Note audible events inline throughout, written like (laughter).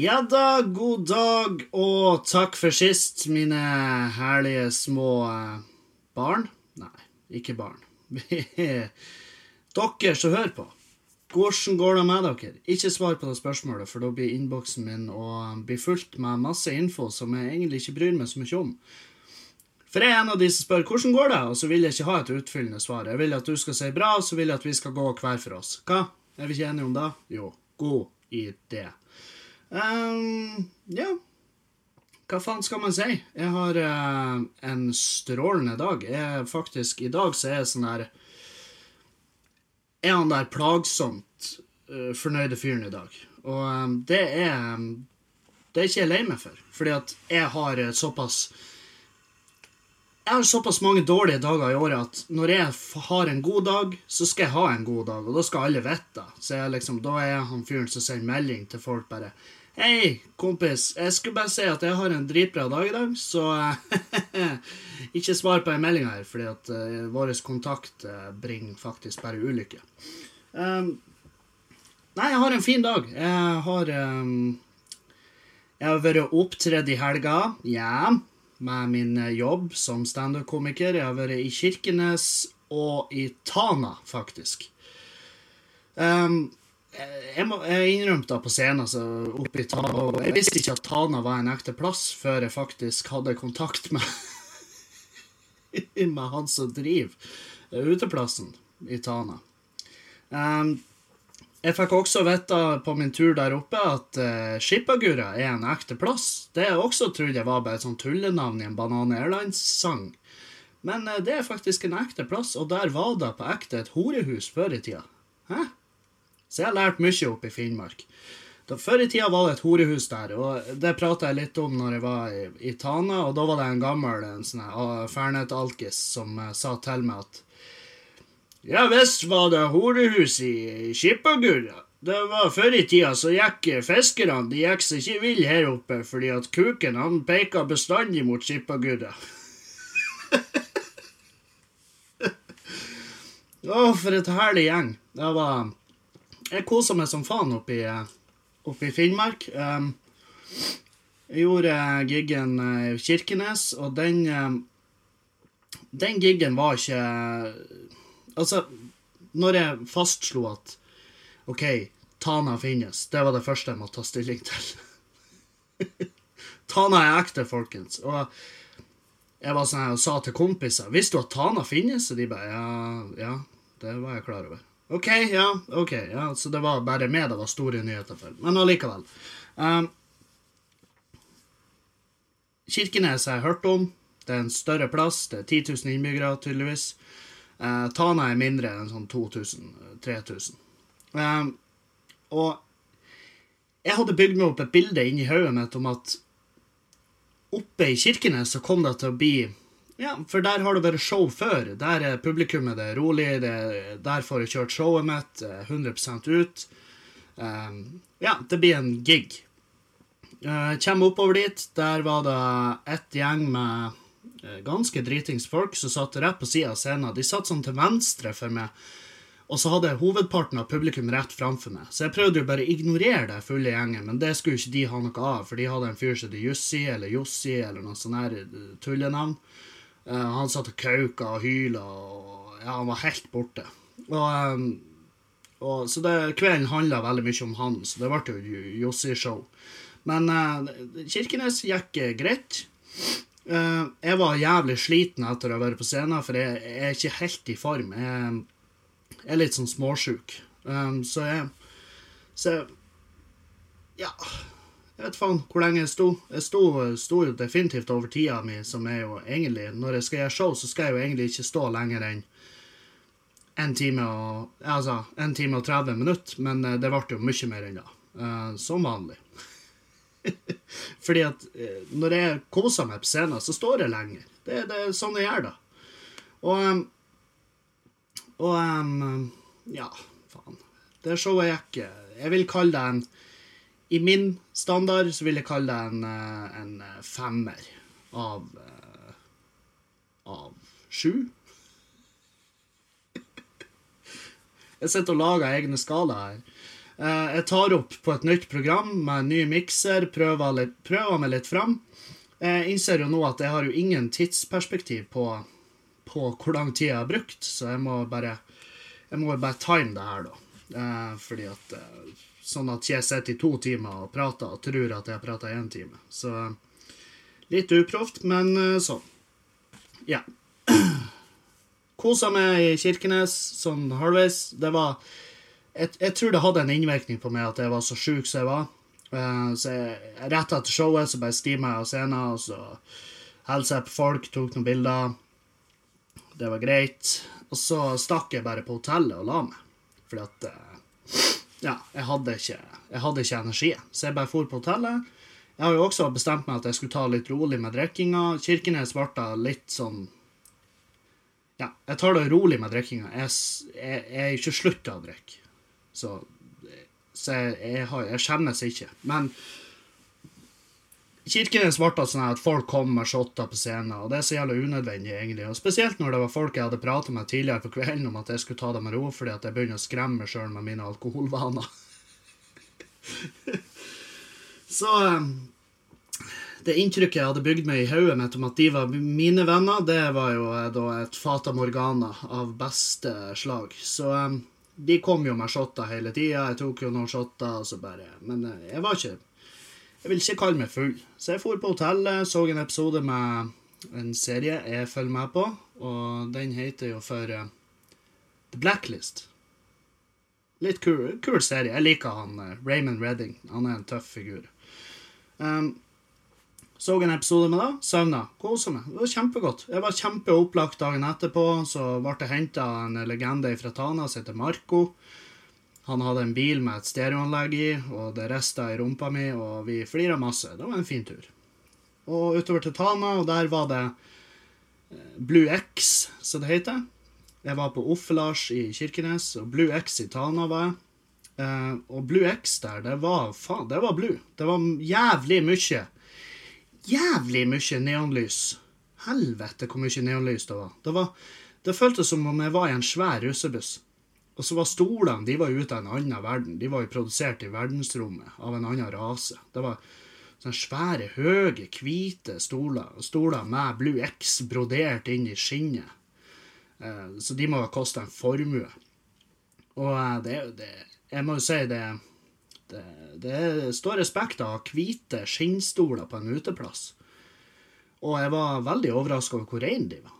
Ja da, god dag og takk for sist, mine herlige små eh, barn. Nei, ikke barn. (laughs) dere som hører på. Hvordan går det med dere? Ikke svar på det spørsmålet, for da blir innboksen min og blir fulgt med masse info som jeg egentlig ikke bryr meg så mye om. For jeg er en av de som spør hvordan går det, og så vil jeg ikke ha et utfyllende svar. Jeg vil at du skal si bra, og så vil jeg at vi skal gå hver for oss. Hva? Er vi ikke enige om det? Jo. God idé. Um, ja. Hva faen skal man si? Jeg har uh, en strålende dag. Jeg faktisk, I dag så er jeg sånn her Er han der plagsomt uh, fornøyde fyren i dag. Og um, det er um, Det er ikke jeg lei meg for. Fordi at jeg har uh, såpass jeg har såpass mange dårlige dager i året at når jeg har en god dag, så skal jeg ha en god dag, og da skal alle vite det. Så jeg liksom, da er han fyren som sender melding til folk bare Hei, kompis. Jeg skulle bare si at jeg har en dritbra dag i dag, så (laughs) ikke svar på en melding her, fordi at uh, vår kontakt uh, bringer faktisk bare ulykke. Um, nei, jeg har en fin dag. Jeg har um, Jeg har vært opptredd i helga. Ja med min eh, jobb som standup-komiker. Jeg har vært i Kirkenes og i Tana, faktisk. Um, jeg, må, jeg innrømte på scenen altså, oppe i Tana og Jeg visste ikke at Tana var en ekte plass før jeg faktisk hadde kontakt med (laughs) med han som driver uteplassen i Tana. Um, jeg fikk også vite på min tur der oppe at uh, Skippagurra er en ekte plass. Det jeg også trodde jeg var bare et sånt tullenavn i en Banan Airlines-sang. Men uh, det er faktisk en ekte plass, og der var det på ekte et horehus før i tida. Hæ? Så jeg har lært mye oppe i Finnmark. Da, før i tida var det et horehus der, og det prata jeg litt om når jeg var i, i Tana, og da var det en gammel en sånn uh, Fernet-alkis som uh, sa til meg at ja visst var det horehus i Skippagurra. Det var Før i tida så gikk fiskerne de gikk seg ikke vill her oppe, fordi at kuken han peka bestandig mot Skippagurra. (laughs) Å, for et herlig gjeng. Det var Jeg kosa meg som faen oppe i, oppe i Finnmark. Um, jeg gjorde giggen i Kirkenes, og den Den giggen var ikke Altså, når jeg fastslo at OK, Tana finnes, det var det første jeg måtte ta stilling til. (laughs) Tana er ekte, folkens. Og jeg var sånn, og sa til kompiser Visste du at Tana finnes? Og de bare ja, ja, det var jeg klar over. OK, ja, ok, ja, Så det var bare meg det var store nyheter for. Men allikevel. Um, Kirkenes har jeg hørt om. Det er en større plass. Det er 10 000 innbyggere, tydeligvis. Uh, Tana er mindre enn sånn 2000-3000. Um, eh, og jeg hadde bygd meg opp et bilde inni hodet mitt om at oppe i Kirkenes så kom det til å bli Ja, for der har det vært show før. Der er publikummet det er rolig. Det, der får jeg kjørt showet mitt 100 eh, ut. Um, ja, det blir en gig. Uh, kommer oppover dit. Der var det ett gjeng med Eh, ganske dritings folk som satt rett på sida av scenen. De satt sånn til venstre for meg, og så hadde hovedparten av publikum rett framfor meg. Så jeg prøvde jo bare å ignorere det fulle gjengen, men det skulle ikke de ha noe av, for de hadde en fyr som het Jussi eller Jossi eller noe sånt eh, tullenavn. Uh, han satt og kauka og hyla, og ja, han var helt borte. Og, um, og, så det, kvelden handla veldig mye om han, så det ble jo Jossi-show. Men uh, Kirkenes gikk greit. Uh, jeg var jævlig sliten etter å ha vært på scenen, for jeg, jeg er ikke helt i form. Jeg, jeg er litt sånn småsjuk. Um, så jeg Så Ja. Jeg vet faen hvor lenge jeg sto. Jeg sto, sto jo definitivt over tida mi, som er jo egentlig Når jeg skal gjøre show, så skal jeg jo egentlig ikke stå lenger enn en time og Altså, en time og 30 minutter, men det ble jo mye mer enn da. Uh, som vanlig. (laughs) Fordi at eh, når jeg koser meg på scenen, så står jeg lenger. Det, det er sånn jeg gjør det. Og Og um, Ja, faen. Det showet gikk Jeg vil kalle det en I min standard så vil jeg kalle det en, eh, en eh, femmer av Av sju. Jeg sitter og lager egne skalaer her. Eh, jeg tar opp på et nytt program med en ny mikser, prøver, prøver meg litt fram. Jeg innser jo nå at jeg har jo ingen tidsperspektiv på, på hvor lang tid jeg har brukt, så jeg må bare, jeg må bare time det her, da. Eh, fordi at eh, Sånn at jeg sitter i to timer og prater og tror at jeg har prata én time. Så litt uproft, men eh, sånn. Ja. (clears throat) Kosa meg i Kirkenes sånn halvveis. Det var jeg, jeg, tror det hadde en innvirkning på meg at jeg var så sjuk som jeg var. Uh, så jeg, Rett etter showet så bare stima jeg av scenen, og så hilsa jeg på folk, tok noen bilder. Det var greit. Og så stakk jeg bare på hotellet og la meg. Fordi at uh, Ja, jeg hadde ikke, jeg hadde ikke energi, Så jeg bare for på hotellet. Jeg har jo også bestemt meg at jeg skulle ta litt rolig med drikkinga. Kirkenes ble litt sånn Ja, jeg tar det rolig med drikkinga. Jeg, jeg, jeg er ikke slutta å drikke. Så, så jeg, jeg, har, jeg, skjemmes ikke. Men Kirkenes ble sånn at folk kom med shotter på scenen, og det er så jævla unødvendig, egentlig. Og Spesielt når det var folk jeg hadde pratet med tidligere på kvelden om at jeg skulle ta det med ro fordi at jeg begynner å skremme meg sjøl med mine alkoholvaner. (laughs) så um, det inntrykket jeg hadde bygd meg i hodet mitt om at de var mine venner, det var jo eh, da et fata morgana av beste slag. Så um, de kom jo med shotter hele tida. Jeg tok jo noen shotter, og så bare Men eh, jeg var ikke Jeg vil ikke kalle meg full. Så jeg for på hotellet, så en episode med en serie jeg følger med på, og den heter jo for uh, The Blacklist. Litt kul, kul, serie. Jeg liker han uh, Raymond Redding. Han er en tøff figur. Um, så en episode med det. Søvna. Kosa meg. Det var kjempegodt. Jeg var kjempeopplagt dagen etterpå. Så ble det henta en legende fra Tana som heter Marco. Han hadde en bil med et stereoanlegg i, og det rista i rumpa mi, og vi flira masse. Det var en fin tur. Og utover til Tana, og der var det eh, Blue X, som det heter. Jeg var på Offelars i Kirkenes, og Blue X i Tana var jeg. Eh, og Blue X der, det var faen, det var blue. Det var jævlig mye jævlig mye neonlys. Helvete hvor mye neonlys det var. Det, var, det føltes som om jeg var i en svær russebuss. Og så var stolene de var ute av en annen verden. De var jo produsert i verdensrommet av en annen rase. Det var sånne svære, høye, hvite stoler, stoler med Blue X brodert inn i skinnet. Eh, så de må ha kosta en formue. Og eh, det, det, jeg må jo si det det, det står respekt av hvite skinnstoler på en uteplass. Og jeg var veldig overraska over hvor reine de var.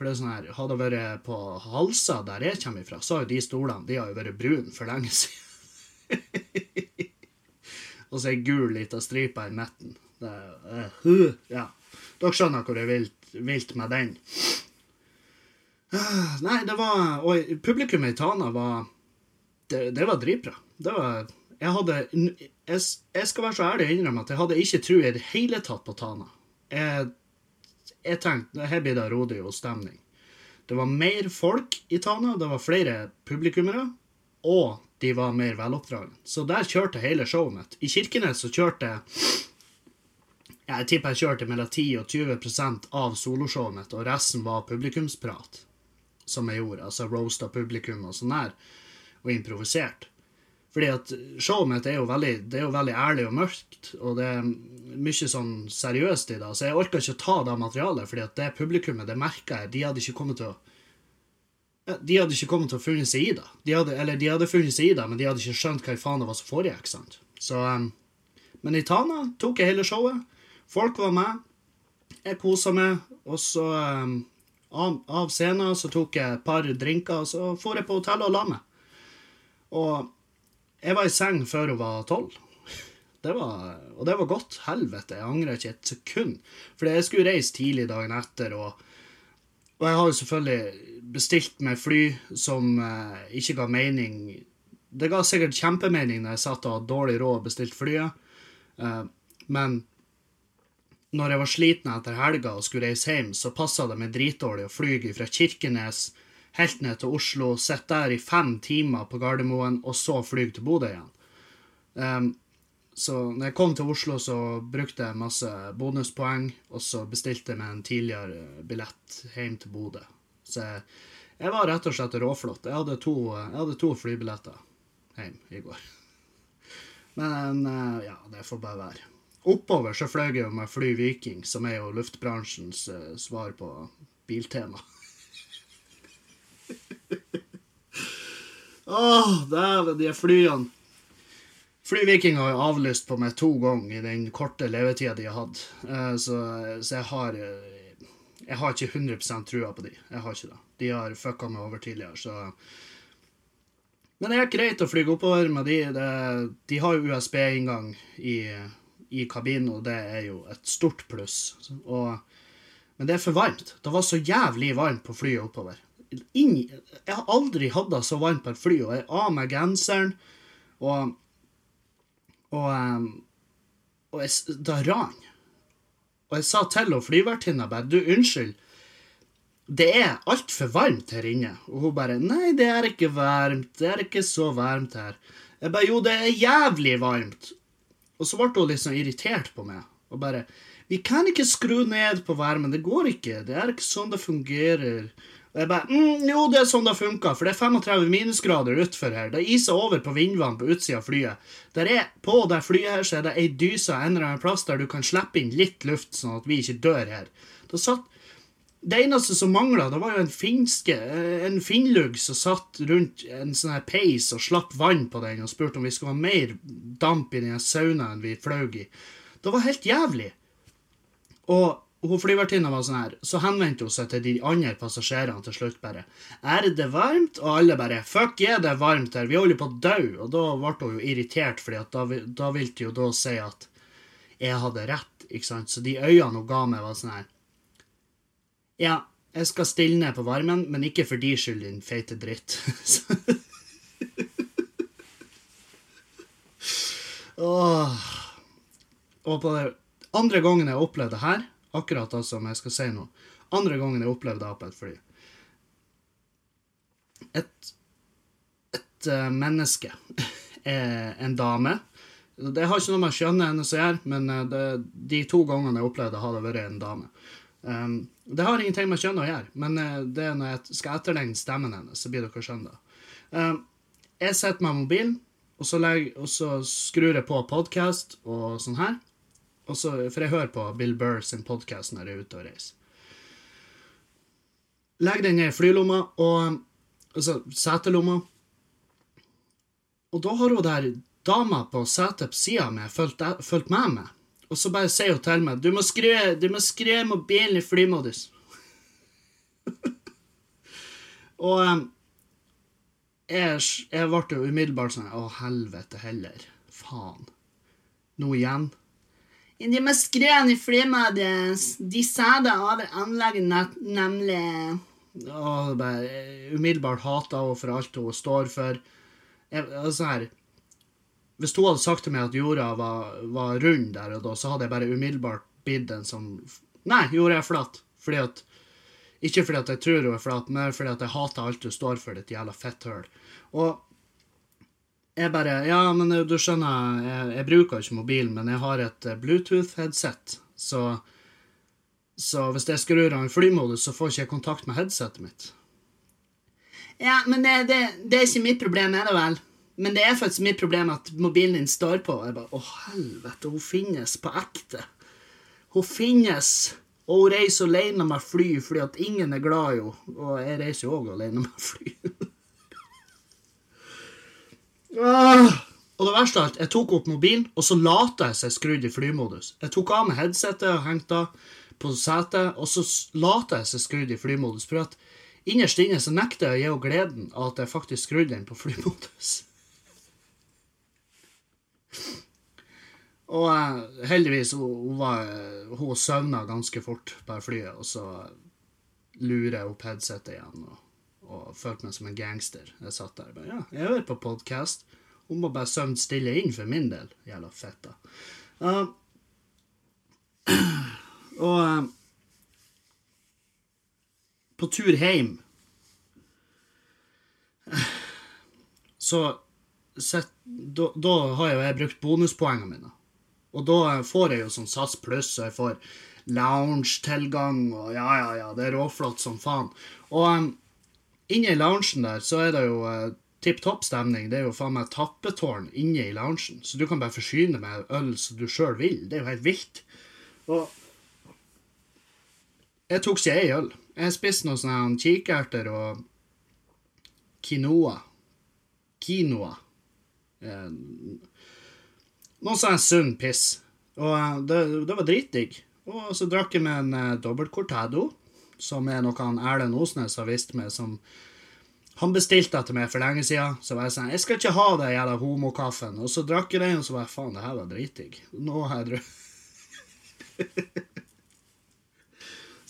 For det er sånn her, Hadde det vært på Halsa, der jeg kommer ifra, så har jo de stolene de har jo vært brune for lenge siden. (laughs) og så ei gul lita stripe i midten. Uh, ja. Dere skjønner hvor det er vilt, vilt med den. Uh, nei, det var Og publikummet i Tana var Det, det var dritbra. Det var jeg hadde jeg, jeg, skal være så ærlig å innrømme at jeg hadde ikke tro i det hele tatt på Tana. Jeg, jeg tenkte her blir det rodig og stemning. Det var mer folk i Tana, det var flere publikummere, og de var mer veloppdragne. Så der kjørte hele showet mitt. I Kirkenes så kjørte jeg tipper jeg kjørte mellom 10 og 20% av soloshowet mitt, og resten var publikumsprat, som jeg gjorde. Altså roasta publikum og sånn der, og improvisert. Fordi at showet mitt er jo veldig, det er jo veldig ærlig og mørkt, og det er mye sånn seriøst i det. Så jeg orka ikke å ta det materialet, fordi at det publikummet, det merka jeg, de hadde ikke kommet til å de hadde ikke kommet til å funnet seg i det. De hadde, eller de hadde funnet seg i det, men de hadde ikke skjønt hva i faen det var som foregikk. sant? Så, um, men i Tana tok jeg hele showet. Folk var med. Jeg kosa meg. Og så um, av, av, scenen så tok jeg et par drinker, og så for jeg på hotellet og la meg. Og jeg var i seng før hun var tolv. Det var, og det var godt. Helvete, jeg angrer ikke et sekund. For jeg skulle reise tidlig dagen etter, og, og jeg har jo selvfølgelig bestilt meg fly som eh, ikke ga mening. Det ga sikkert kjempemening når jeg satt og hadde dårlig råd og bestilte flyet, eh, men når jeg var sliten etter helga og skulle reise hjem, så passa det meg dritdårlig å fly fra Kirkenes helt ned til Oslo, sitte der i fem timer på Gardermoen, og så fly til Bodø igjen. Um, så når jeg kom til Oslo, så brukte jeg masse bonuspoeng, og så bestilte jeg meg en tidligere billett hjem til Bodø. Så jeg, jeg var rett og slett råflott. Jeg hadde to, jeg hadde to flybilletter hjem i går. (laughs) Men eh, ja, det får bare være. Oppover så fløy jeg med Fly Viking, som er jo luftbransjens eh, svar på biltema. (laughs) Åh, dæven, de flyene. Flyviking har jo avlyst på meg to ganger i den korte levetida de har hatt. Eh, Så, så jeg har eh, Jeg har ikke 100 trua på de. Jeg har ikke det. De har fucka meg over tidligere, så Men det er greit å fly oppover med de. Det, de har jo USB-inngang i, i kabinen, og det er jo et stort pluss. Og, men det er for varmt. Det var så jævlig varmt på flyet oppover. Inn, jeg har aldri hatt det så varmt på et fly, og jeg er av med genseren. Og og, um, og jeg, det rann. Og jeg sa til flyvertinna bare Du, unnskyld. Det er altfor varmt her inne. Og hun bare Nei, det er ikke varmt. Det er ikke så varmt her. Jeg bare Jo, det er jævlig varmt. Og så ble hun litt sånn irritert på meg. Og bare Vi kan ikke skru ned på varmen. Det går ikke. Det er ikke sånn det fungerer. Og jeg bare mm, Jo, det er sånn det funker, for det er 35 minusgrader utfor her. Det er iser over på vindvann på utsida av flyet. Der er, på det flyet her så er det ei dyse en eller annen plass der du kan slippe inn litt luft, sånn at vi ikke dør her. Da satt det eneste som mangla, var jo en finske, eh, en finnlugg som satt rundt en sånn her peis og slapp vann på den og spurte om vi skulle ha mer damp i den saunaen vi fløy i. Det var helt jævlig. Og hun flyvertinna var sånn her, så henvendte hun seg til de andre passasjerene til slutt bare. Er det varmt? Og alle bare Fuck yeah, det er varmt her. Vi holder på å dø. Og da ble hun jo irritert, fordi da, da ville de jo da si at jeg hadde rett, ikke sant. Så de øynene hun ga meg, var sånn her Ja, jeg skal stille ned på varmen, men ikke for de skyld, din feite dritt. (laughs) Åh. Og på det andre gangen jeg opplevde det her, akkurat det som jeg skal si nå, andre gangen jeg opplevde det på et fly Et, et eh, menneske, (laughs) er en dame Det har ikke noe med kjønnet hennes å gjøre, men eh, det, de to gangene jeg opplevde det, har det vært en dame. Um, det har ingenting med kjønnet å gjøre, men eh, det er når jeg skal etterligne stemmen hennes, så blir dere skjønne det. Um, jeg sitter med mobilen, og så, legger, og så skrur jeg på podkast og sånn her. Og så, for jeg hører på Bill Burr sin podkast når jeg er ute og reiser. Legg den ned i flylomma, og altså setelomma. Og da har hun der dama på setet på sida av meg fulgt, med meg. Og så bare sier hun til meg du må skru, du må skru mobilen i flymodus. (laughs) og em, jeg, jeg ble jo umiddelbart sånn Å, helvete heller. Faen. Nå igjen. De må skru den i flymodus. De sæder det over anlegget, net- nemlig. Og bare eh, umiddelbart hata henne for alt hun står for. Jeg, altså her, hvis hun hadde sagt til meg at jorda var, var rund der og da, så hadde jeg bare umiddelbart blitt en som Nei, jorda er flat. Fordi at Ikke fordi at jeg tror hun er flat, men fordi at jeg hater alt du står for, ditt jævla fetthøl. Og jeg bare Ja, men du skjønner, jeg, jeg bruker ikke mobilen, men jeg har et eh, Bluetooth-headset, så så hvis jeg skrur av flymodus, så får ikke jeg kontakt med headsetet mitt. Ja, men det, det, det er ikke mitt problem, er det vel? Men det er faktisk mitt problem at mobilen din står på. Jeg bare, Å, helvete, hun finnes på ekte. Hun finnes. Og hun reiser alene med fly fordi at ingen er glad i henne. Og jeg reiser jo òg alene med fly. (laughs) Ah. Og det verste av alt, jeg tok opp mobilen, og så lata jeg seg skrudd i flymodus. Jeg tok av meg headsetet og hengte på setet, og så lata jeg seg skrudd i flymodus. For at innerst inne så nekter jeg å gi henne gleden av at jeg faktisk skrudde den på flymodus. Og eh, heldigvis, hun, var, hun søvna ganske fort på flyet, og så lurer jeg opp headsetet igjen og, og følte meg som en gangster. Jeg satt der og bare Ja, jeg hører på podkast. Hun må bare søvne stille inn for min del. Jævla fetta. Uh, (clears throat) og uh, på tur hjem (clears throat) så sett, da, da har jo jeg brukt bonuspoengene mine. Og da får jeg jo sånn SAS pluss, og jeg får lounge-tilgang, og ja, ja, ja, det er råflott som faen. Og um, inne i loungen der så er det jo eh, tipp topp stemning. Det er jo faen meg tappetårn inne i loungen, så du kan bare forsyne med øl som du sjøl vil. Det er jo helt vilt. Og jeg tok ikke ei øl. Jeg spiste noen sånne kikerter og quinoa. Quinoa. Eh, noe sånn sunn piss. Og eh, det, det var dritdigg. Og så drakk jeg med en uh, dobbelt cortado, som er noe han Erlend Osnes har visst meg, som han bestilte til meg for lenge siden. Så var jeg sånn Jeg skal ikke ha den jævla homokaffen. Og så drakk jeg den, og så var jeg faen, det her var dritdigg. Nå har jeg drukket (laughs)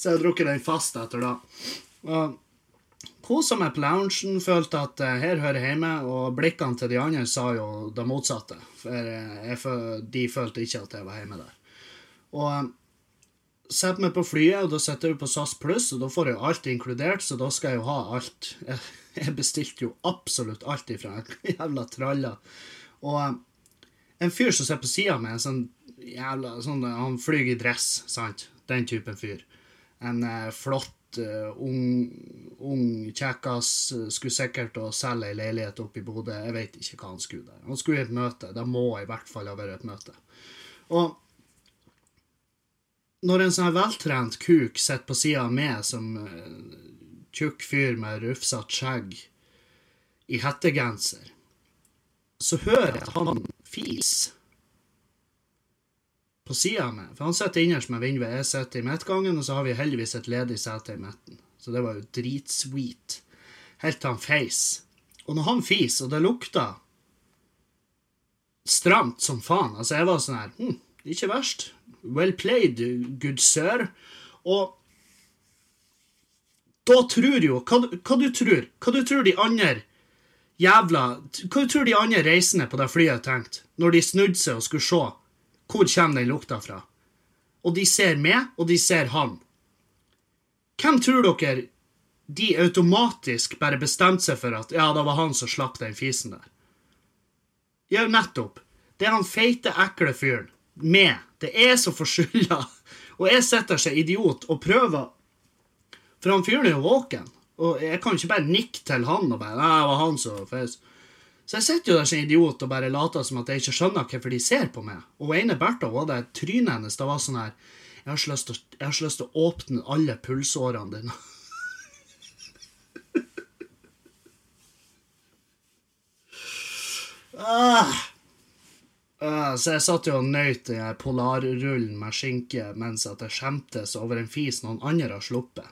Så jeg har drukket den fast etter da. Og kosa meg på loungen, følte at uh, her hører jeg hjemme, og blikkene til de andre sa jo det motsatte. For uh, jeg, de følte ikke at jeg var hjemme der. Og uh, setter meg på flyet, og da sitter jeg på SAS Pluss, og da får jeg jo alt inkludert, så da skal jeg jo ha alt. Jeg, bestilte jo absolutt alt ifra en jævla tralla. Og en fyr som sitter på sida av meg, en sånn jævla sånn, Han flyr i dress, sant? Den typen fyr. En flott uh, ung, ung kjekkas skulle sikkert å selge ei leilighet oppe i Bodø. Jeg vet ikke hva han skulle der. Han skulle i et møte. Det må i hvert fall ha vært et møte. Og når en sånn veltrent kuk sitter på sida av meg som uh, tjukk fyr med rufsete skjegg i hettegenser, så hører jeg at han fis på sida av meg. For han sitter innerst med vinduet, jeg sitter i midtgangen, og så har vi heldigvis et ledig sete i midten. Så det var jo dritsweet. Helt til han feis. Og når han fis, og det lukta stramt som faen Altså, jeg var sånn her hm, det er Ikke verst. Well played, good sir. Og da tror jo hva, hva du tror? Hva du tror de andre jævla Hva du tror de andre reisende på det flyet tenkte når de snudde seg og skulle se hvor kommer den lukta fra? Og de ser meg, og de ser han. Hvem tror dere de automatisk bare bestemte seg for at ja, det var han som slapp den fisen der? Ja, nettopp. Det er han feite, ekle fyren. Med. Det er så forskylda. Og jeg sitter som idiot og prøver For han fyren er jo våken. Og jeg kan ikke bare nikke til han og bare Nei, det var han som feis. Så jeg sitter jo der som idiot og bare later som at jeg ikke skjønner hvorfor de ser på meg. Og ene Bertha var det trynet hennes det var sånn her jeg har ikke lyst til å åpne alle pulsårene dine. (laughs) ah. Uh, så jeg satt jo og nøt den polarrullen med skinke mens at jeg skjemtes over en fis noen andre har sluppet.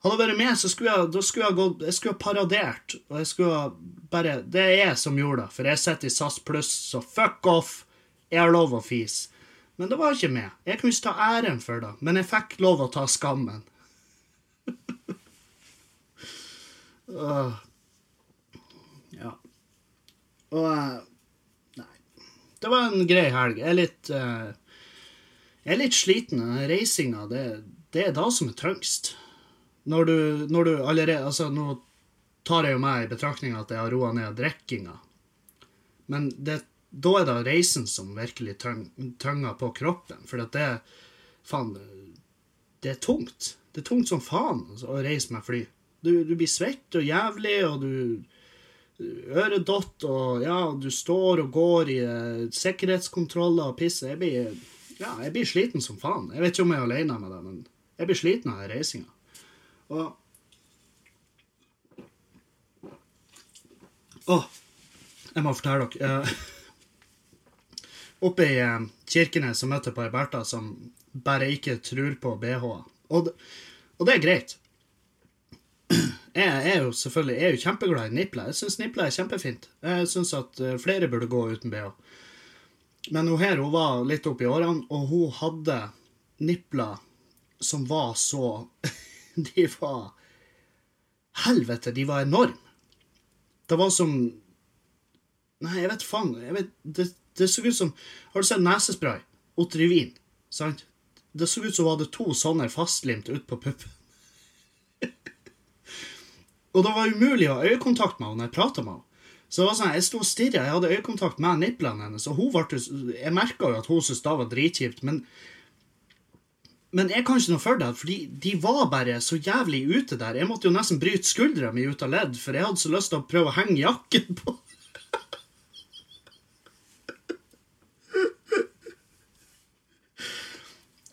Hadde jeg vært med, så skulle jeg, skulle jeg, gått, jeg skulle paradert. Og jeg skulle bare Det er jeg som gjorde det, for jeg sitter i SAS pluss, så fuck off. Jeg har lov å fise. Men det var ikke meg. Jeg kunne ikke ta æren for det, men jeg fikk lov å ta skammen. uh, (laughs) ja. Og uh. Det var en grei helg. Jeg er litt uh, Jeg er litt sliten. Reisinga, det, det er da som er tyngst. Når du, når du allerede Altså, nå tar jeg jo meg i betraktning at jeg har roa ned drikkinga. Men det, da er det reisen som virkelig tynger på kroppen. For at det Faen, det er tungt. Det er tungt som faen å reise med fly. Du, du blir svett og jævlig, og du øredott, og ja, du står og går i uh, sikkerhetskontroller og piss. Jeg blir, ja, jeg blir sliten som faen. Jeg vet ikke om jeg er alene med det, men jeg blir sliten av reisinga. Og Å, jeg må fortelle dere. Uh, oppe i uh, Kirkenes så møtte jeg på ei Bertha som bare ikke tror på BH-er. Og, og, det er greit. Jeg er jo selvfølgelig jeg er jo kjempeglad i nipler. Jeg syns nipler er kjempefint. Jeg syns at uh, flere burde gå uten BH. Men hun her hun var litt oppi årene, og hun hadde nipler som var så (laughs) de var Helvete, de var enorme. Det var som Nei, jeg vet faen. Jeg vet, det, det så ut som Har du sett nesespray? Otrivin. Sant? Det så ut som hun hadde to sånne fastlimt ut på puppen. Og det var umulig å ha øyekontakt med henne når jeg prata med henne. Så det var sånn, Jeg sto og stirra, jeg hadde øyekontakt med niplene hennes, og hun ble, jeg merka jo at hun syntes det var dritkjipt, men men jeg kan ikke noe for det, fordi de var bare så jævlig ute der. Jeg måtte jo nesten bryte skuldra mi ut av ledd, for jeg hadde så lyst til å prøve å henge jakken på.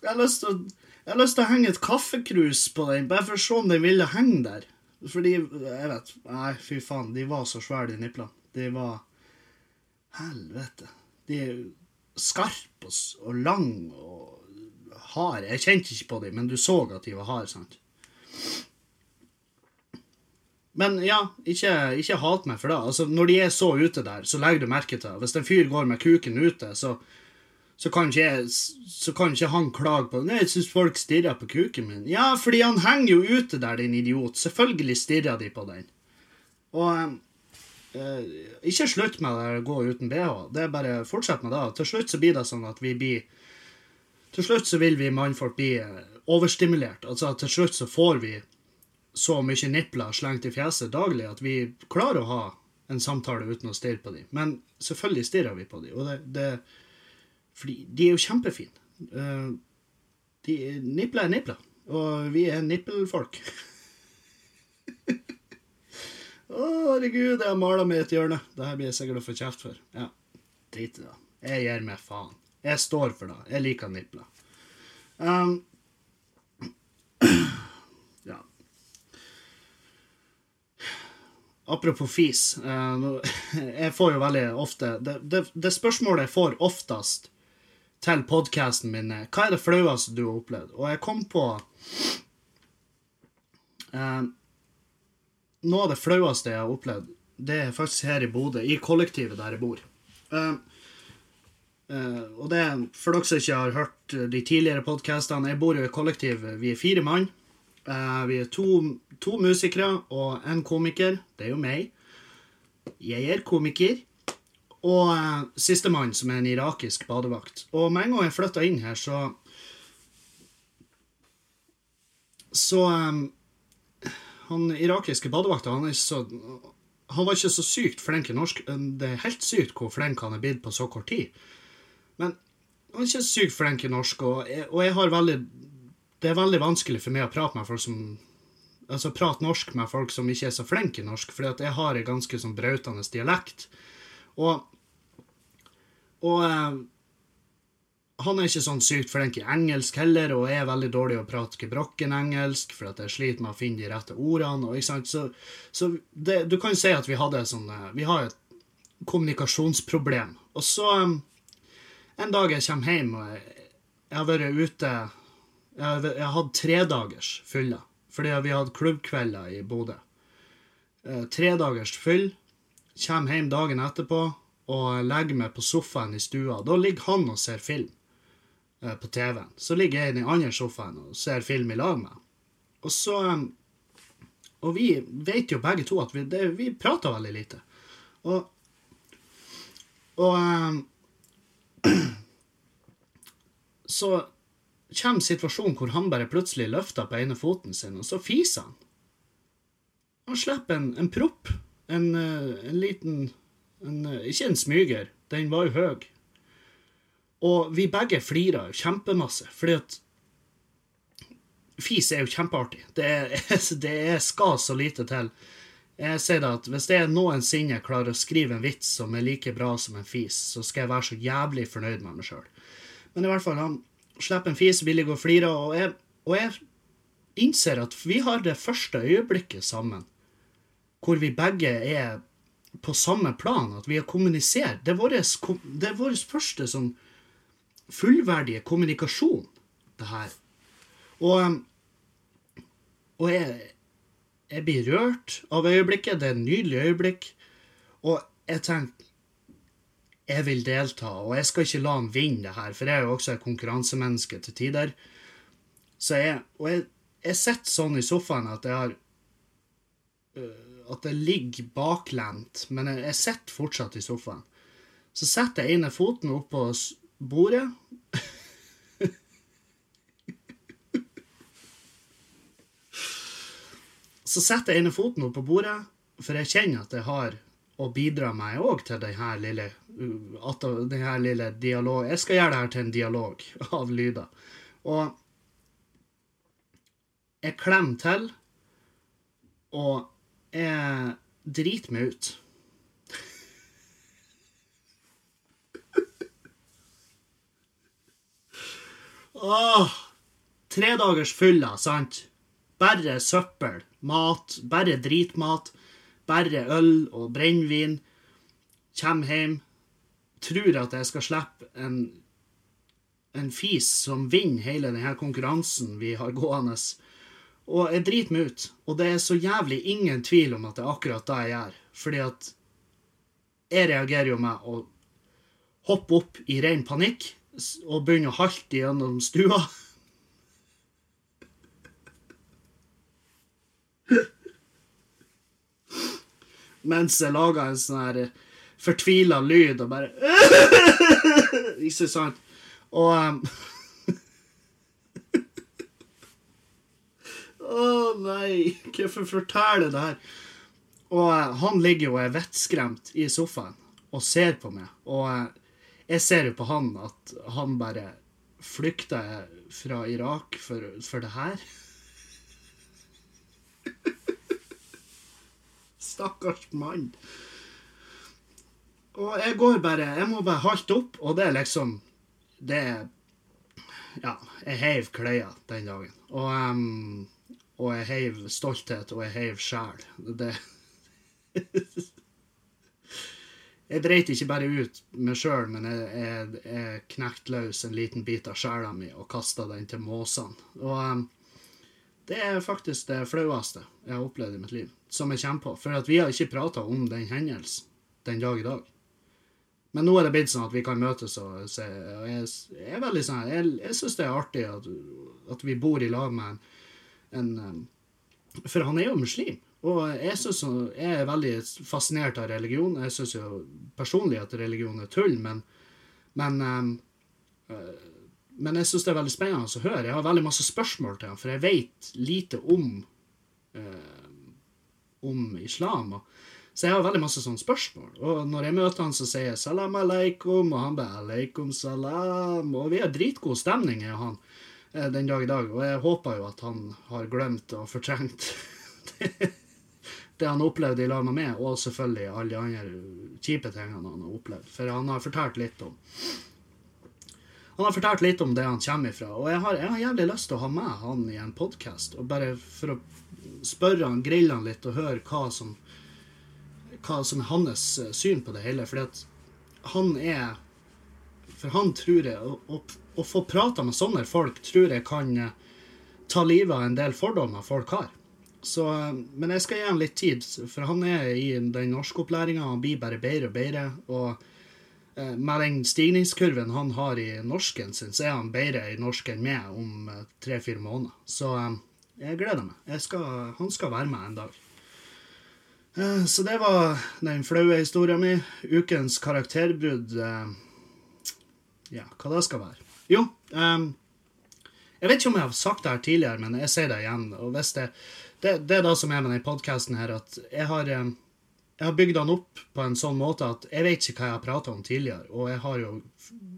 Jeg har jeg har lyst til å henge et kaffekrus på den, bare for å se om den ville henge der. Fordi Jeg vet Nei, fy faen. De var så svære, de niplene. De var Helvete. De er skarpe og, og lang og harde. Jeg kjente ikke på dem, men du så at de var harde, sant? Men ja, ikke, ikke hat meg for det. Altså, når de er så ute der, så legger du merke til det. Hvis en fyr går med kuken ute, så, så, kan ikke så kan ikke han klage på Nei, jeg syns folk stirrer på kuken min. Ja, fordi han henger jo ute der, din idiot. Selvfølgelig stirrer de på den. Og eh, ikke slutt med det å gå uten bh. Det er bare fortsett med det. Til slutt så blir det sånn at vi blir Til slutt så vil vi mannfolk bli eh, overstimulert. Altså til slutt så får vi så mye nipler slengt i fjeset daglig at vi klarer å ha en samtale uten å stirre på dem. Men selvfølgelig stirrer vi på dem. Og det, det Fordi de er jo kjempefine. Eh, de, nipler er nipler. Og vi er nippelfolk. (laughs) Å, herregud, jeg har mala meg i et hjørne. Det her blir jeg sikkert å få kjeft for. Ja, drit i det. Jeg gir meg faen. Jeg står for det. Jeg liker nipler. Um, (clears throat) ja. Apropos fis. Uh, (laughs) jeg får jo veldig ofte det, det, det spørsmålet jeg får oftest til podkasten min, er hva er det flaueste du har opplevd? Og jeg kom på eh, Noe av det flaueste jeg har opplevd, det er faktisk her i Bodø, i kollektivet der jeg bor. Eh, eh, og det, for dere som ikke har hørt de tidligere podkastene, jeg bor jo i kollektiv, vi er fire mann. Eh, vi er to, to musikere og en komiker. Det er jo meg. Jeg er komiker. Og uh, sistemann, som er en irakisk badevakt. Og med en gang jeg flytta inn her, så Så um, Han irakiske badevakta, han er ikke så Han var ikke så sykt flink i norsk. Det er helt sykt hvor flink han er blitt på så kort tid. Men han er ikke sykt flink i norsk, og jeg, og jeg har veldig Det er veldig vanskelig for meg å prate med folk som Altså prate norsk med folk som ikke er så flinke i norsk, fordi at jeg har en ganske sånn brautende dialekt. Og, og eh, han er ikke sånn sykt flink i engelsk heller, og er veldig dårlig å prate gebrokken engelsk, for at jeg sliter med å finne de rette ordene. Og, ikke sant? Så, så det, du kan si at vi hadde sånn eh, Vi har et kommunikasjonsproblem. Og så eh, En dag jeg kommer hjem, og jeg, jeg har vært ute Jeg jeg har hatt tredagers fylle, fordi vi hadde klubbkvelder i Bodø. Eh, Tredagers fyll. Kommer hjem dagen etterpå og legger meg på sofaen i stua. Da ligger han og ser film eh, på TV-en. Så ligger jeg i den andre sofaen og ser film i lag med. Og så eh, Og vi vet jo begge to at vi, det, vi prater veldig lite. Og Og eh, (clears throat) Så kommer situasjonen hvor han bare plutselig løfter på ene foten sin, og så fiser han. Han slipper en, en propp. En, en liten en, eh, Ikke en smyger, den var jo høy. Og vi begge flirer jo kjempemasse, fordi at Fis er jo kjempeartig. Det, er, (laughs) det er skal så lite til. Jeg sier det at Hvis jeg noensinne klarer å skrive en vits som er like bra som en fis, så skal jeg være så jævlig fornøyd med meg sjøl. Men i hvert fall, han slipper en fis, vil ligge og flire, og jeg, og jeg innser at vi har det første øyeblikket sammen hvor vi begge er på samme plan, at vi har kommunisert. Det er vår, første sånn fullverdige kommunikasjon, det her. Og, og jeg, jeg blir rørt av øyeblikket. Det er et nydelig øyeblikk. Og jeg tenker jeg vil delta, og jeg skal ikke la han vinne det her, for jeg er jo også et konkurransemenneske til tider. Så jeg, og jeg, jeg sitter sånn i sofaen at jeg har øh, At jeg ligger baklent, men jeg, jeg sitter fortsatt i sofaen. Så setter jeg ene foten opp på bordet. Så setter jeg ene foten opp på bordet, for jeg kjenner at jeg har å bidra meg òg til denne lille, uh, denne lille dialog Jeg skal gjøre det her til en dialog (laughs) av lyder. Og jeg klemmer til, og jeg driter meg ut. Åh, tre dagers fylla, sant? Bare søppel, mat, bare dritmat, bare øl og brennevin. Kjem hjem, tror at jeg skal slippe en, en fis som vinner hele denne konkurransen vi har gående. Og jeg driter meg ut. Og det er så jævlig ingen tvil om at det er akkurat det jeg gjør. Fordi at jeg reagerer jo med å hoppe opp i ren panikk og begynne å halte gjennom stua. Mens jeg lager en sånn her fortvila lyd og bare (laughs) Ikke sant? Og um... Å nei, hvorfor forteller jeg det her? Og uh, han ligger jo og er vettskremt i sofaen og ser på meg. Og uh, jeg ser jo på han at han bare flykter fra Irak for, for det her. (laughs) Stakkars mann. Og jeg går bare Jeg må bare halte opp, og det er liksom Det er Ja, jeg heiv kløya den dagen. Og, um, og jeg heiv stolthet, og jeg heiv sjel. Det (laughs) Jeg dreit ikke bare ut meg sjøl, men jeg, jeg, jeg knekte løs en liten bit av sjela mi og kasta den til måsene. Og um, det er faktisk det flaueste jeg har opplevd i mitt liv, som jeg kommer på. For vi har ikke prata om den hendelsen den dag i dag. Men nå er det blitt sånn at vi kan møtes og se. Og jeg, jeg, er veldig sånn, jeg, jeg syns det er artig at, at, vi bor i lag med en, en, For han er jo muslim. Og jeg, synes, jeg er veldig fascinert av religion. Jeg syns jo personlig at religion er tull, men, men, øh, men jeg syns det er veldig spennende å høre. Jeg har veldig masse spørsmål til ham, for jeg vet lite om, øh, om islam. så jeg har veldig masse sånne spørsmål. Og når jeg møter han, så sier jeg 'salam aleikum', og han bare 'aleikum salam'. Og vi har dritgod stemning, jeg og han, den dag i dag. Og jeg håper jo at han har glemt og fortrengt (laughs) det, han opplevde i lag med meg, og selvfølgelig alle de andre kjipe tingene han har opplevd. For han har fortalt litt om han har fortalt litt om det han kommer ifra, og jeg har, jeg har jævlig lyst til å ha med han i en podkast. Bare for å spørre han, grille han litt og høre hva som hva som er hans eh, syn på det hele. Fordi at han er For han tror jeg og, å, å få prata med sånne folk tror jeg kan eh, ta livet av en del fordommer folk har. Så, eh, men jeg skal gi han litt tid, for han er i den norskopplæringa. Han blir bare bedre og bedre. Og med den stigningskurven han har i norsken sin, så er han bedre i norsk enn meg om tre-fire måneder. Så jeg gleder meg. Jeg skal, han skal være med en dag. Eh, så det var den flaue historia mi. Ukens karakterbrudd eh, Ja, hva det skal være. Jo, um, jeg vet ikke om jeg har sagt det her tidligere, men jeg sier det igjen. og hvis Det det, det er det som er med denne podkasten her, at jeg har, jeg har bygd den opp på en sånn måte at jeg vet ikke hva jeg har prata om tidligere, og jeg har jo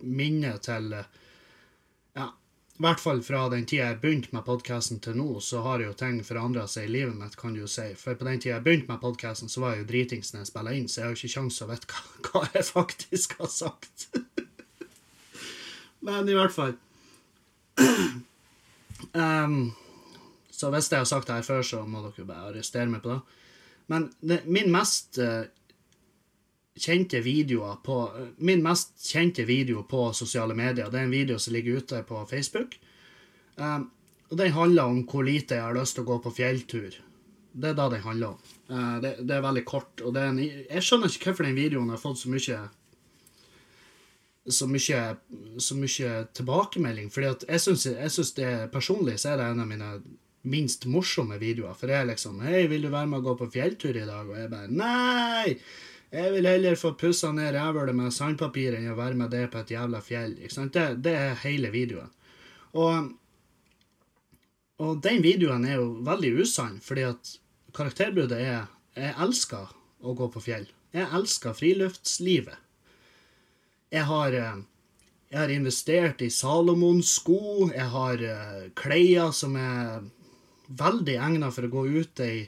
minner til ja, i hvert fall fra den tida jeg begynte med podkasten til nå, så har jo ting forandra seg i livet mitt, kan du jo si. For på den tida jeg begynte med podkasten, så var jeg jo dritings når jeg spilla inn, så jeg har jo ikke kjangs å vite hva, (laughs) hva, jeg faktisk har sagt. Men i hvert fall (clears throat) um, Så hvis jeg har sagt det her før, så må dere bare arrestere meg på det. Men det, min mest uh, kjente videoer på Min mest kjente video på sosiale medier, det er en video som ligger ute på Facebook. Um, og Den handler om hvor lite jeg har lyst til å gå på fjelltur. Det er det den handler om. Uh, det, det, er veldig kort. og en, Jeg skjønner ikke hvorfor den videoen har fått så mye så mye, så mye tilbakemelding. fordi at jeg syns, jeg synes det personlig så er det en av mine minst morsomme videoer. For det er liksom 'Hei, vil du være med å gå på fjelltur i dag?' Og jeg bare 'Nei!' Jeg vil heller få pussa ned rævhølet med sandpapir enn å være med det på et jævla fjell. Det, det, er hele videoen. Og, og den videoen er jo veldig usann, fordi at karakterbruddet er Jeg elsker å gå på fjell. Jeg elsker friluftslivet. Jeg har, eh, jeg har investert i Salomons sko. Jeg har uh, klær som er veldig egna for å gå ute i,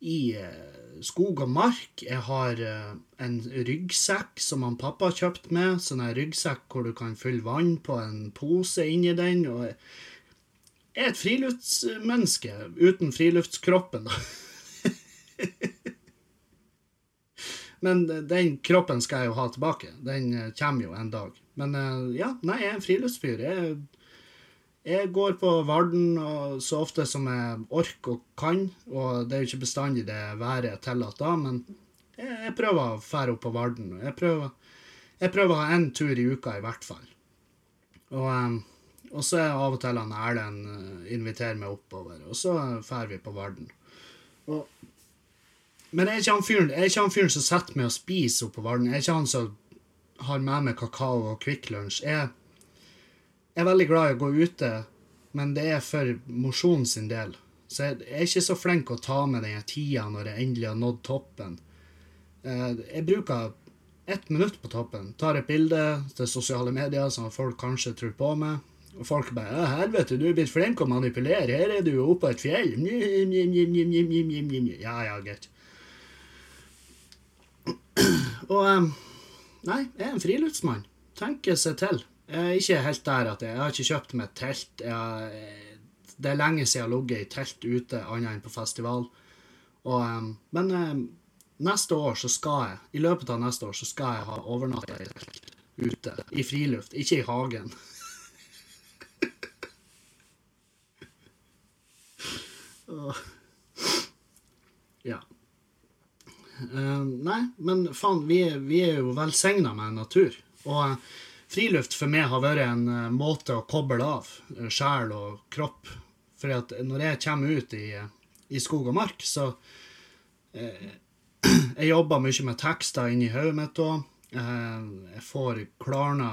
i eh, skog og mark. Jeg har eh, en ryggsekk som han pappa har kjøpt med. Sånn her ryggsekk hvor du kan fylle vann på en pose inni den. og jeg er et friluftsmenneske uten friluftskroppen, da. (laughs) Men den kroppen skal jeg jo ha tilbake. Den eh, kommer jo en dag. Men eh, ja, nei, jeg er en friluftsfyr. Jeg, jeg går på Varden så ofte som jeg orker og kan. Og det er jo ikke bestandig det været tillatt da, men jeg, jeg prøver å fære opp på Varden. Jeg prøver, jeg prøver å ha én tur i uka i hvert fall. Og, eh, og så er av og til han Erlend inviterer meg oppover, og så drar vi på Varden. Og men er ikke han fyren, er ikke han fyren som setter meg og spiser oppå Varden. Er ikke han som har med meg kakao og Kvikk Lunsj. Jeg, jeg er veldig glad i å gå ute, men det er for mosjonen sin del. Så jeg, er ikke så flink å ta med den tida når jeg endelig har nådd toppen. Eh, jeg bruker ett minutt på toppen. Tar et bilde til sosiale medier som folk kanskje tror på meg. Og folk bare 'Helvete, du er blitt flink å manipulere. Her er du jo oppe på et fjell.' Ja, ja, greit. Og um, Nei, jeg er en friluftsmann. Tenker seg til. Jeg er ikke helt der at jeg, jeg har ikke kjøpt meg telt. Jeg, det er lenge siden jeg har ligget i telt ute, annet enn på festival. Og, um, men um, neste år så skal jeg, i løpet av neste år så skal jeg ha overnatta i telt ute. I friluft, ikke i hagen. (laughs) ja. Uh, nei, men faen, vi, vi, er jo velsigna med natur. Og uh, friluft for meg har vært en uh, måte å koble av sjel og kropp. For når jeg kommer ut i, i skog og mark, så (clears throat) Jeg jobber mye med tekster inni hodet mitt òg. Jeg får klarna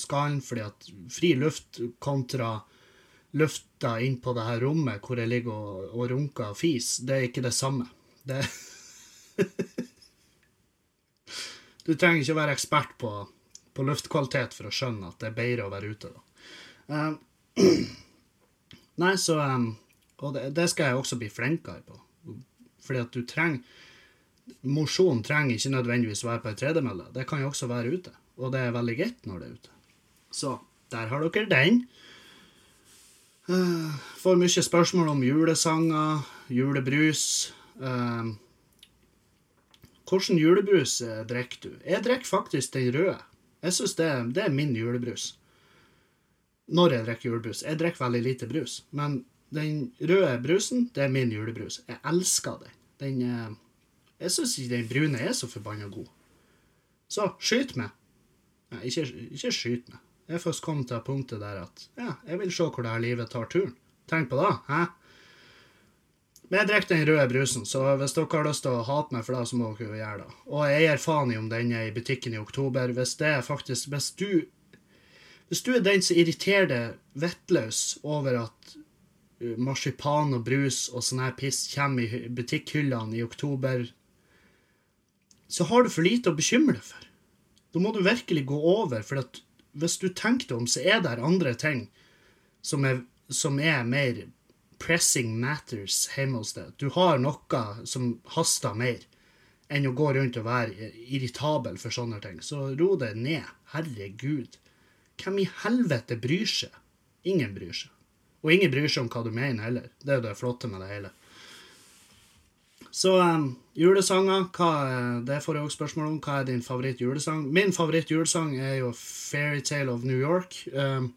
skallen fordi at fri luft kontra lufta inn på det her rommet hvor jeg ligger og, og runker og fis, det er ikke det samme. Det (laughs) du trenger ikke å være ekspert på, på, luftkvalitet for å skjønne at det er bedre å være ute. da. Um, (clears throat) nei, så um, Og det, det, skal jeg også bli flinkere på. Fordi at du trenger Mosjon trenger ikke nødvendigvis å være på ei tredemølle. Det kan jo også være ute. Og det er veldig greit når det er ute. Så der har dere den. Uh, får mye spørsmål om julesanger, julebrus. Uh, Hvilken julebrus eh, drikker du? Jeg drikker faktisk den røde. Jeg synes det, det, er min julebrus. Når jeg drikker julebrus. Jeg drikker veldig lite brus. Men den røde brusen, det er min julebrus. Jeg elsker den. den eh, jeg syns ikke den brune er så forbanna god. Så skyt meg. Nei, ikke, ikke skyt meg. Jeg først kommet til punktet der at ja, jeg vil se hvor det her livet tar turen. Tenk på det. hæ? Men jeg drikker den røde brusen, så hvis dere har lyst til å hate meg for det, så må dere jo gjøre det. Og jeg gir faen i om den er i butikken i oktober. Hvis det er faktisk Hvis du, hvis du er den som irriterer deg vettløs over at uh, marsipan og brus og sånn her piss kommer i butikkhyllene i oktober, så har du for lite å bekymre deg for. Da må du virkelig gå over, for hvis du tenker deg om, så er det andre ting som er, som er mer pressing matters hjemme hos deg. Du har noe som haster mer enn å gå rundt og være irritabel for sånne ting. Så ro deg ned. Herregud. Hvem i helvete bryr seg? Ingen bryr seg. Og ingen bryr seg om hva du mener heller. Det er jo det flotte med det hele. Så um, julesanger, hva, det får jeg også spørsmål om. Hva er din favoritt-julesang? Min favoritt-julesang er jo 'Fairytale of New York'. Um,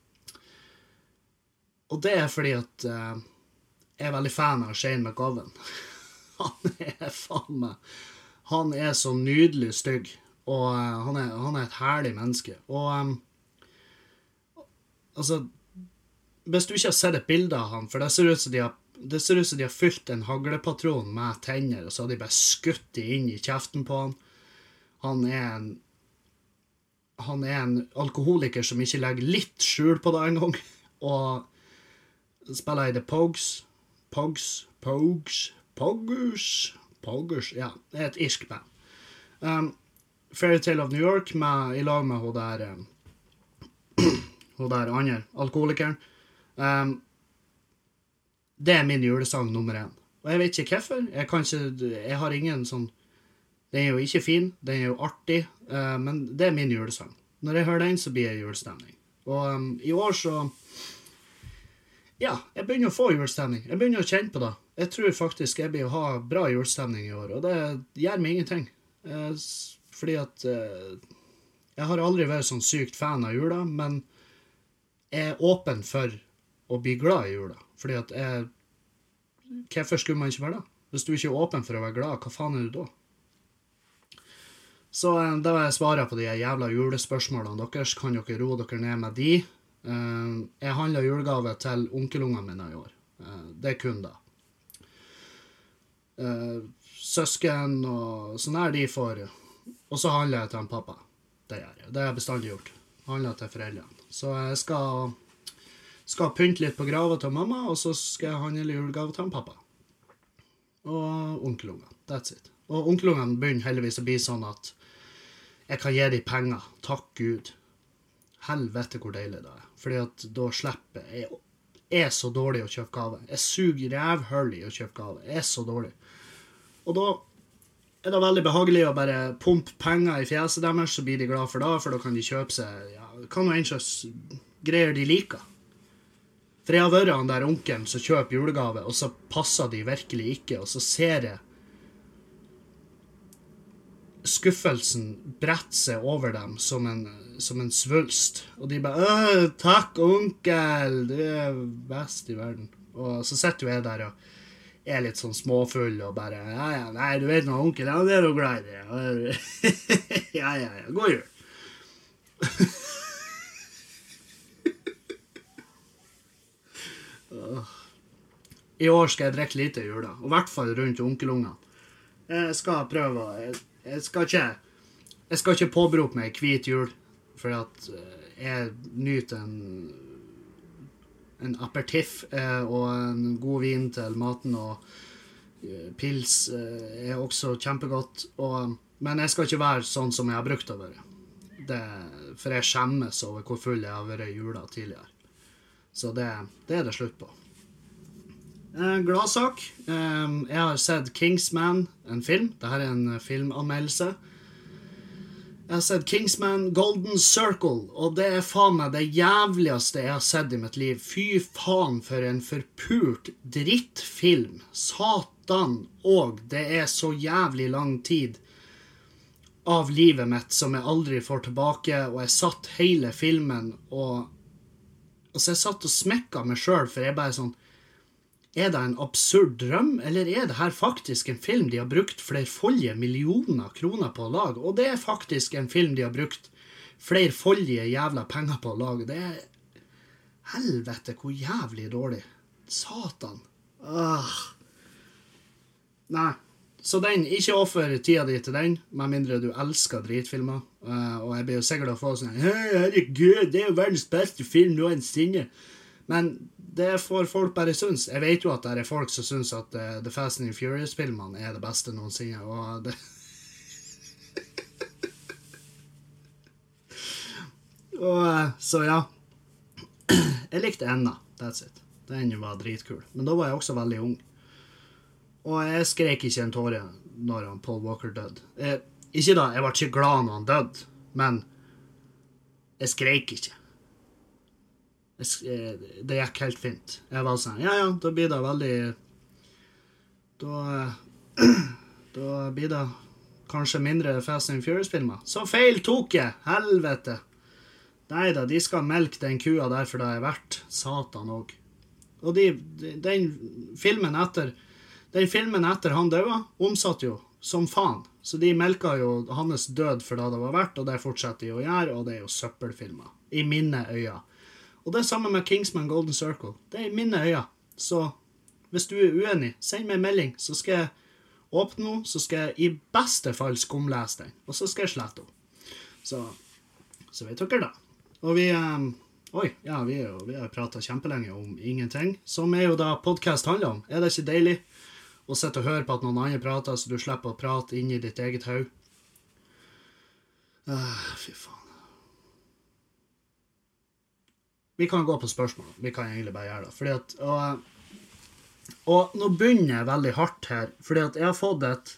og det er fordi at uh, er veldig fan av Shane McGowan. (laughs) Han er faen meg Han er så nydelig stygg, og uh, han, er, han, er, et herlig menneske. Og um, altså Hvis du ikke har sett et bilde av han, for det ser ut som de har det ser ut som de har fylt en haglepatron med tenner, og så har de bare skutt de inn i kjeften på han. Han er en Han er en alkoholiker som ikke legger litt skjul på det engang. (laughs) Og spiller i The Pogues. Pogs, Pogs, Poggers Poggers Ja, det er et irsk band. Um, Fairytale of New York med, i lag med hun der um, (clears throat) Hun der andre alkoholikeren. Um, Det er min julesang nummer én. Og jeg vet ikke hvorfor. Jeg, jeg har ingen sånn Den er jo ikke fin, den er jo artig, uh, men det er min julesang. Når jeg hører den, så blir jeg julestemning. Og um, i år så Ja, jeg begynner å få julestemning. Jeg begynner å kjenne på det. Jeg tror faktisk jeg blir å ha bra julestemning i år, og det gjør meg ingenting. Eh, fordi at eh, Jeg har aldri vært sånn sykt fan av jula, men jeg er åpen for å bli glad i jula. Fordi at jeg Hvorfor skulle man ikke være det? Hvis du ikke er åpen for å være glad, hva faen er du da? Så eh, da vil jeg svare på de jævla julespørsmålene deres. Kan dere roe dere ned med de? Eh, jeg handla julegave til onkelungene mine i år. Eh, det er kun det. Søsken og sånn her, de får Og så handler jeg til en pappa. Det gjør jeg. Det har jeg bestandig gjort. Handler til foreldrene. Så jeg skal skal pynte litt på grava til mamma, og så skal jeg handle julegave til en pappa. Og onkelungene. That's it. Og onkelungene begynner heldigvis å bli sånn at jeg kan gi dem penger. Takk Gud. Helvete hvor deilig det er. Fordi at da slipper jeg er så dårlig å kjøpe gave. Jeg suger rævhull i å kjøpe gave. Er så dårlig. Og da er det veldig behagelig å bare pumpe penger i fjeset deres, så blir de glad for det, for da kan de kjøpe seg ja, hva nå enn slags greier de liker. For jeg har vært han der onkelen som kjøper julegave, og så passer de virkelig ikke, og så ser jeg skuffelsen bretter seg over dem som en, som en svulst. Og de bare 'Takk, onkel! Du er best i verden.' Og så sitter jo jeg der og er litt sånn småfull og bare 'Ja, ja, nei, du vet nå, onkel, ja, det er du glad i (laughs) ja, ja, ja. God jul. (laughs) I år skal jeg drikke lite i jula, og i hvert fall rundt onkelungene. Jeg skal prøve å jeg, skal ikke Jeg skal ikke påberope meg hvit jul, for at eh, jeg nyter en en aperitiff eh, og en god vin til maten, og eh, pils er også kjempegodt. Og, men jeg skal ikke være sånn som jeg har brukt å være. Det, for jeg skjemmes over hvor full jeg har vært i jula tidligere. Så det, det er det slutt på. Eh, Gladsak. Eh, jeg har sett Kingsman, en film. Dette er en filmanmeldelse. Jeg har sett Kingsman Golden Circle, og det er faen meg det jævligste jeg har sett i mitt liv. Fy faen for en forpult drittfilm. Satan òg. Det er så jævlig lang tid av livet mitt som jeg aldri får tilbake, og jeg satt hele filmen og Altså, jeg satt og smekka meg sjøl, for jeg bare sånn er det en absurd drøm, eller er det her faktisk en film de har brukt flerfoldige millioner kroner på å lage? Og det er faktisk en film de har brukt flerfoldige jævla penger på å lage. Det er Helvete, hvor jævlig dårlig. Satan. Åh. Nei. Så den, ikke offer tida di til den, med mindre du elsker dritfilmer. Uh, og jeg blir jo sikkert å få sånn Herregud, det er jo verdens beste film noensinne. Men det får folk bare synes. Jeg vet jo at det er folk som syns at uh, The Fast and Furious-filmene er det beste noensinne. Og det (laughs) og, uh, så ja. Jeg likte enda. That's it. Den var dritkul. Men da var jeg også veldig ung. Og jeg skrek ikke en tåre når han Paul Walker døde. Ikke da, jeg ble ikke glad når han døde, men jeg skreik ikke. Jeg, det gikk helt fint. Jeg var sånn Ja, ja, da blir det veldig Da (clears throat) Da blir det kanskje mindre Fast and Furious-filmer. Så feil tok jeg! Helvete! Nei da, de skal melke den kua der for det er verdt. Satan òg. Og de, den filmen etter den filmen etter han døde, omsatte jo som faen. Så de melka jo hans død for det det var verdt, og det fortsetter de å gjøre, og det er jo søppelfilmer. I mine øyne. Og det er samme med Kingsman Golden Circle. Det er i mine øyne. Så hvis du er uenig, send meg en melding, så skal jeg åpne den, så skal jeg i beste fall skumlese den, og så skal jeg slette den. Så, så vet dere det. Og vi um, Oi, ja, vi, jo, vi har prata kjempelenge om ingenting, som er jo da podkast handler om. Er det ikke deilig? å sitte og høre på at noen andre prater, så du slipper å prate inni ditt eget hode. Uh, fy faen. Vi kan gå på spørsmål. Vi kan egentlig bare gjøre det. Fordi at og, Og nå begynner jeg veldig hardt her, fordi at jeg har fått et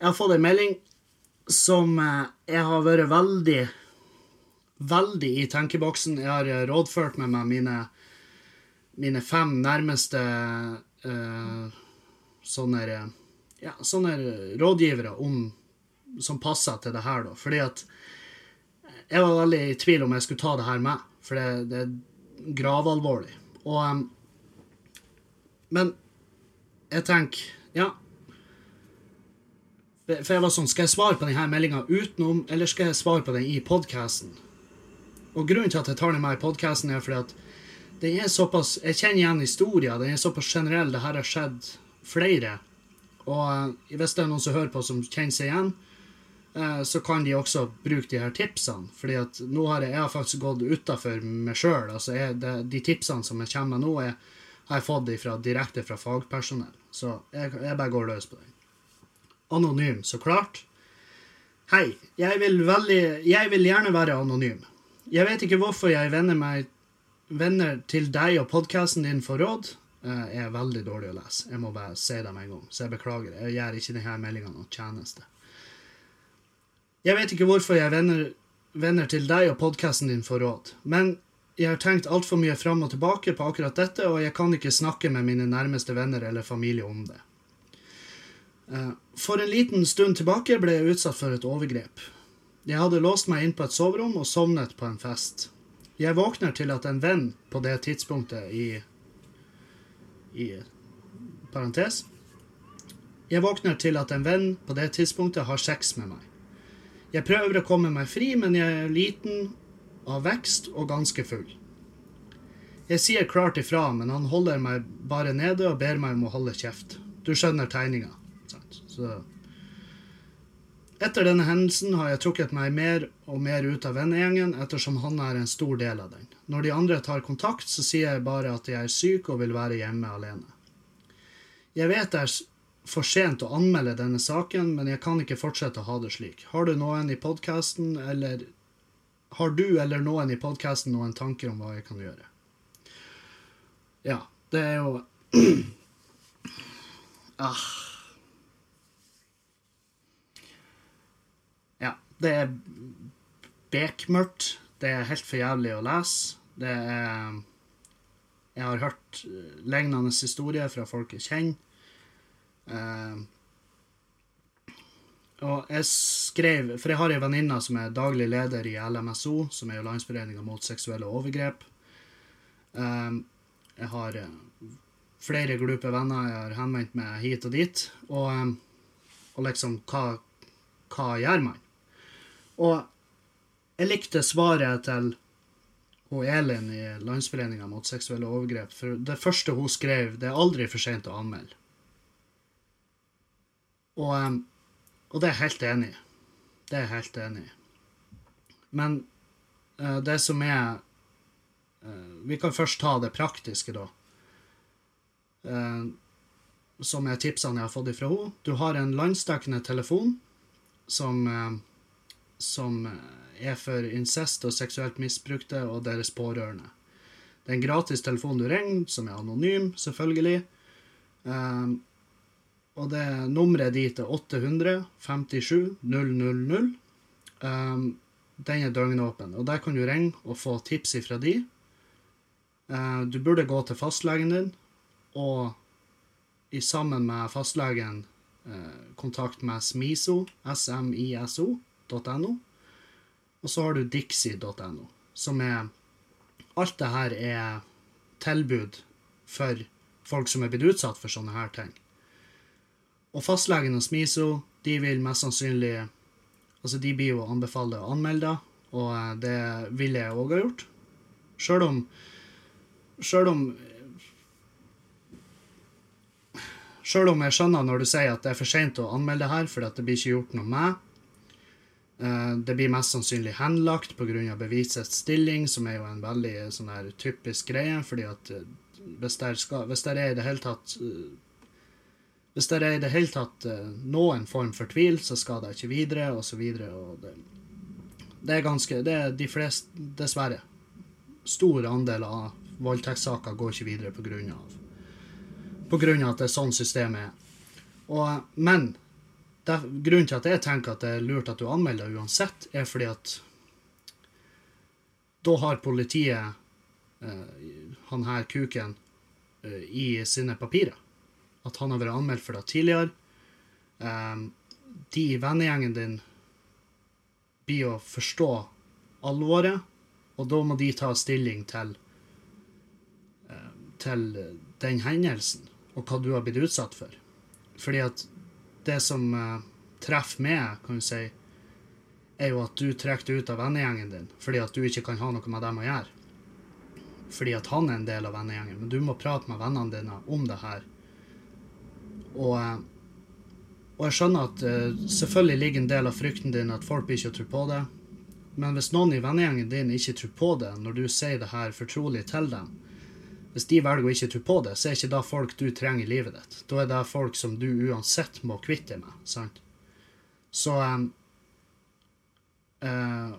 en melding som eh, jeg har vært veldig Veldig i tenkeboksen. Jeg har eh, rådført med meg mine, mine fem nærmeste uh, sånne ja, sånne rådgivere om, som passer til det her, da. Fordi at jeg var veldig i tvil om jeg skulle ta det her med, for det, det er gravalvorlig. Og um, Men jeg tenker Ja. For jeg var sånn Skal jeg svare på denne meldinga utenom, eller skal jeg svare på den i podkasten? Og grunnen til at jeg tar den med i podkasten, er fordi at den er såpass Jeg kjenner igjen historien. Den er såpass generell. Det her har skjedd flere. Og eh, hvis det er noen som hører på, som kjenner seg igjen, så kan de også bruke de her tipsene. fordi at nå har jeg, jeg har faktisk gått utafor meg sjøl. Altså de tipsene som jeg kommer med nå, er, har jeg fått ifra, direkte fra fagpersonell. Så jeg, jeg bare går løs på den. Anonym, så klart. Hei, jeg vil, veldig, jeg vil gjerne være anonym. Jeg vet ikke hvorfor jeg venner meg venner til deg og podkasten din for råd. Eh, jeg er veldig dårlig å lese. Jeg må bare si det med en gang. Så jeg beklager. Jeg gjør ikke denne meldinga noen tjeneste. Jeg vet ikke hvorfor jeg vender, venner til deg og podkasten din for råd, men jeg har tenkt altfor mye fram og tilbake på akkurat dette, og jeg kan ikke snakke med mine nærmeste venner eller familie om det. Eh, for en liten stund tilbake ble jeg utsatt for et overgrep. Jeg hadde låst meg inn på et soverom og sovnet på en fest. Jeg våkner til at en venn på det tidspunktet i i parentes Jeg våkner til at en venn på det tidspunktet har sex med meg. Jeg prøver å komme meg fri, men jeg er liten, av vekst og ganske full. Jeg sier klart ifra, men han holder meg bare nede og ber meg om å holde kjeft. Du skjønner tegninga. Så etter denne hendelsen har jeg trukket meg mer og mer ut av vennegjengen, ettersom han er en stor del av den. Når de andre tar kontakt, så sier jeg bare at jeg er syk og vil være hjemme alene. Jeg vet det er for sent å anmelde denne saken, men jeg kan ikke fortsette å ha det slik. Har du noen i podkasten, eller Har du eller noen i podkasten noen tanker om hva jeg kan gjøre? Ja, det er jo (clears throat) ah. Det er bekmørkt. Det er helt for jævlig å lese. Det er Jeg har hørt lignende historier fra folk jeg kjenner. Uh, og jeg skrev For jeg har ei venninne som er daglig leder i LMSO, som er jo Landsforeninga mot seksuelle overgrep. Uh, jeg har flere glupe venner jeg har henvendt meg hit og dit. Og, og liksom Hva, hva gjør man? Og jeg likte svaret til hun Elin i Landsforeninga mot seksuelle overgrep. For det første hun skrev, det er aldri for seint å anmelde. Og, og, det er jeg helt enig i. Det er jeg helt enig i. Men uh, det som er uh, Vi kan først ta det praktiske, da. Uh, som er tipsene jeg har fått ifra henne. Du har en landsdekkende telefon som som er for incest og seksuelt misbrukte og deres pårørende. Det er en gratis telefon du ringer, som er anonym, selvfølgelig. Um, og det nummeret dit er 800 57 000. Um, den er døgnåpen, og der kan du ringe og få tips ifra de. Uh, du burde gå til fastlegen din og i sammen med fastlegen uh, kontakt med SMISO, S-M-I-S-O, og så har du dixie.no, som er Alt det her er tilbud for folk som er blitt utsatt for sånne her ting. Og fastlegen hos Miso, de vil mest sannsynlig Altså, de blir jo anbefalt å anmelde og eh, det ville jeg òg ha gjort. Sjøl om Sjøl om Sjøl om jeg skjønner når du sier at det er for seint å anmelde her, for det blir ikke gjort noe med Eh, det blir mest sannsynlig henlagt pga. bevisets stilling, som er jo en veldig eh, sånn her typisk greie. fordi at hvis det, skal, hvis det er i det hele tatt Hvis det er i det hele tatt noen form for tvil, så skal det ikke videre, og så videre. Og det, det er ganske Det er de fleste Dessverre. Stor andel av voldtektssaker går ikke videre. På grunn av at det er sånn systemet er. Og, men det, grunnen til at jeg tenker at det er lurt at du anmelder uansett, er fordi at da har politiet eh, han her kuken eh, i sine papirer. At han har vært anmeldt for det tidligere. Um, de i vennegjengen din blir å forstå alvoret, og da må de ta stilling til eh, til den hendelsen og hva du har blitt utsatt for. Fordi at det som uh, treffer meg, kan du si, er jo at du trekker deg ut av vennegjengen din fordi at du ikke kan ha noe med dem å gjøre. Fordi at han er en del av vennegjengen. Men du må prate med vennene dine om det her. Og, uh, og jeg skjønner at uh, selvfølgelig ligger en del av frykten din at folk ikke tror på det. Men hvis noen i vennegjengen din ikke tror på det når du sier det her fortrolig til dem, hvis de velger å ikke tro på det, så er ikke det folk du trenger i livet ditt. Da er det folk som du uansett må kvitte deg med. sant? Så um, uh,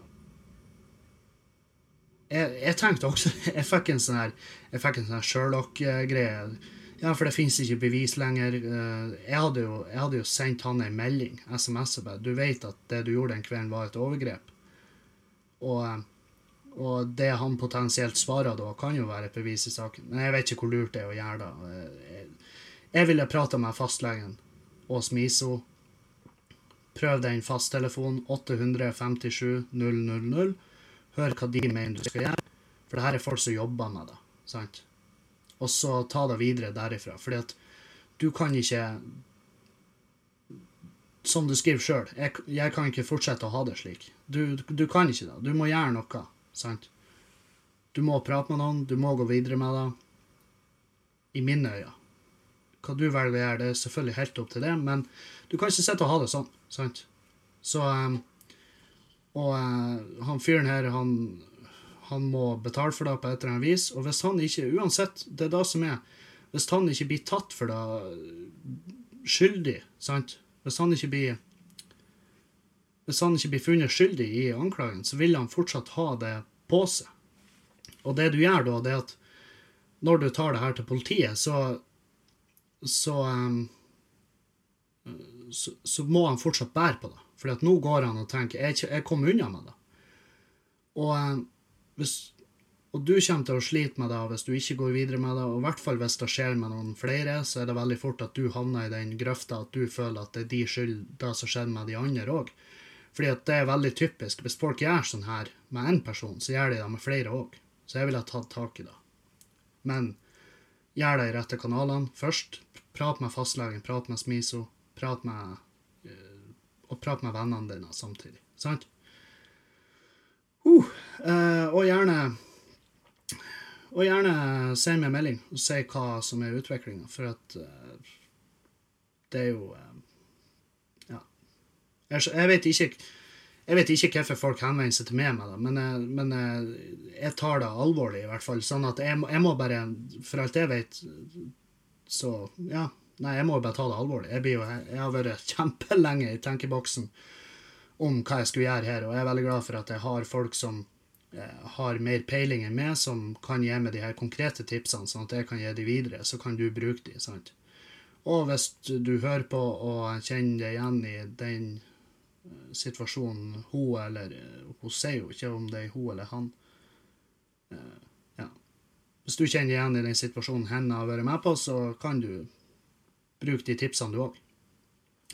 jeg, jeg, tenkte også (laughs) Jeg fikk en sånn her jeg fikk en sånn Sherlock-greie. Ja, for det fins ikke bevis lenger. Uh, jeg, hadde jo, jeg hadde jo sendt han en melding, SMS, og bare. Du vet at det du gjorde den kvelden, var et overgrep. Og um, og det han potensielt svarer da, kan jo være et bevis i saken. Men jeg vet ikke hvor lurt det er å gjøre det. Jeg ville prata med fastlegen Ås Miso. Prøv den fasttelefonen 857 000. Hør hva de mener du skal gjøre. For det her er folk som jobber med det. sant? Og så ta det videre derifra. Fordi at du kan ikke Som du skriver sjøl, jeg, jeg, kan ikke fortsette å ha det slik. Du, du kan ikke det. Du må gjøre noe. Sant? Du må prate med noen, du må gå videre med det. I mine øyne. Hva du velger å gjøre, det er selvfølgelig helt opp til det, men du kan ikke sitte og ha det sånn. sant? Så um, Og uh, han fyren her, han, han må betale for det på et eller annet vis. Og hvis han ikke Uansett, det er det som er Hvis han ikke blir tatt for det skyldig, sant Hvis han ikke blir hvis han ikke blir funnet skyldig i anklagen, så vil han fortsatt ha det på seg. Og det du gjør da, det er at når du tar det her til politiet, så så, um, så, så må han fortsatt bære på det. For nå går han og tenker jeg, jeg kom unna med det. Og, um, hvis, og du kommer til å slite med det hvis du ikke går videre med det. Og i hvert fall hvis det skjer med noen flere, så er det veldig fort at du havner i den grøfta at du føler at det er de skyld, det som skjedde med de andre òg. Fordi at det er veldig typisk. Hvis folk gjør sånn her med én person, så gjør de det med flere òg. Så jeg ville tatt tak i det. Men gjør det i rette kanalene først. Prat med fastlegen, prat med Smiso, prat med uh, Og prat med vennene dine samtidig. Sant? Uh, og gjerne Og gjerne send meg melding og si hva som er utviklinga, for at uh, det er jo jeg vet ikke jeg vet ikke hvorfor folk henvender seg til meg med det, men, jeg, men jeg tar det alvorlig, i hvert fall. Sånn at jeg, jeg, må bare For alt jeg vet, så Ja. Nei, jeg må bare ta det alvorlig. Jeg, jo, jeg har vært (laughs) kjempelenge i tenkeboksen om hva jeg skulle gjøre her, og jeg er veldig glad for at jeg har folk som eh, har mer peiling enn meg, som kan gi meg de her konkrete tipsene, sånn at jeg kan gi de videre. Så kan du bruke de, sant. Og hvis du hører på og kjenner deg igjen i den situasjonen hun eller Hun sier jo ikke om det er hun eller han. Ja. Hvis du kjenner igjen i den situasjonen henne har vært med på, så kan du bruke de tipsene, du òg.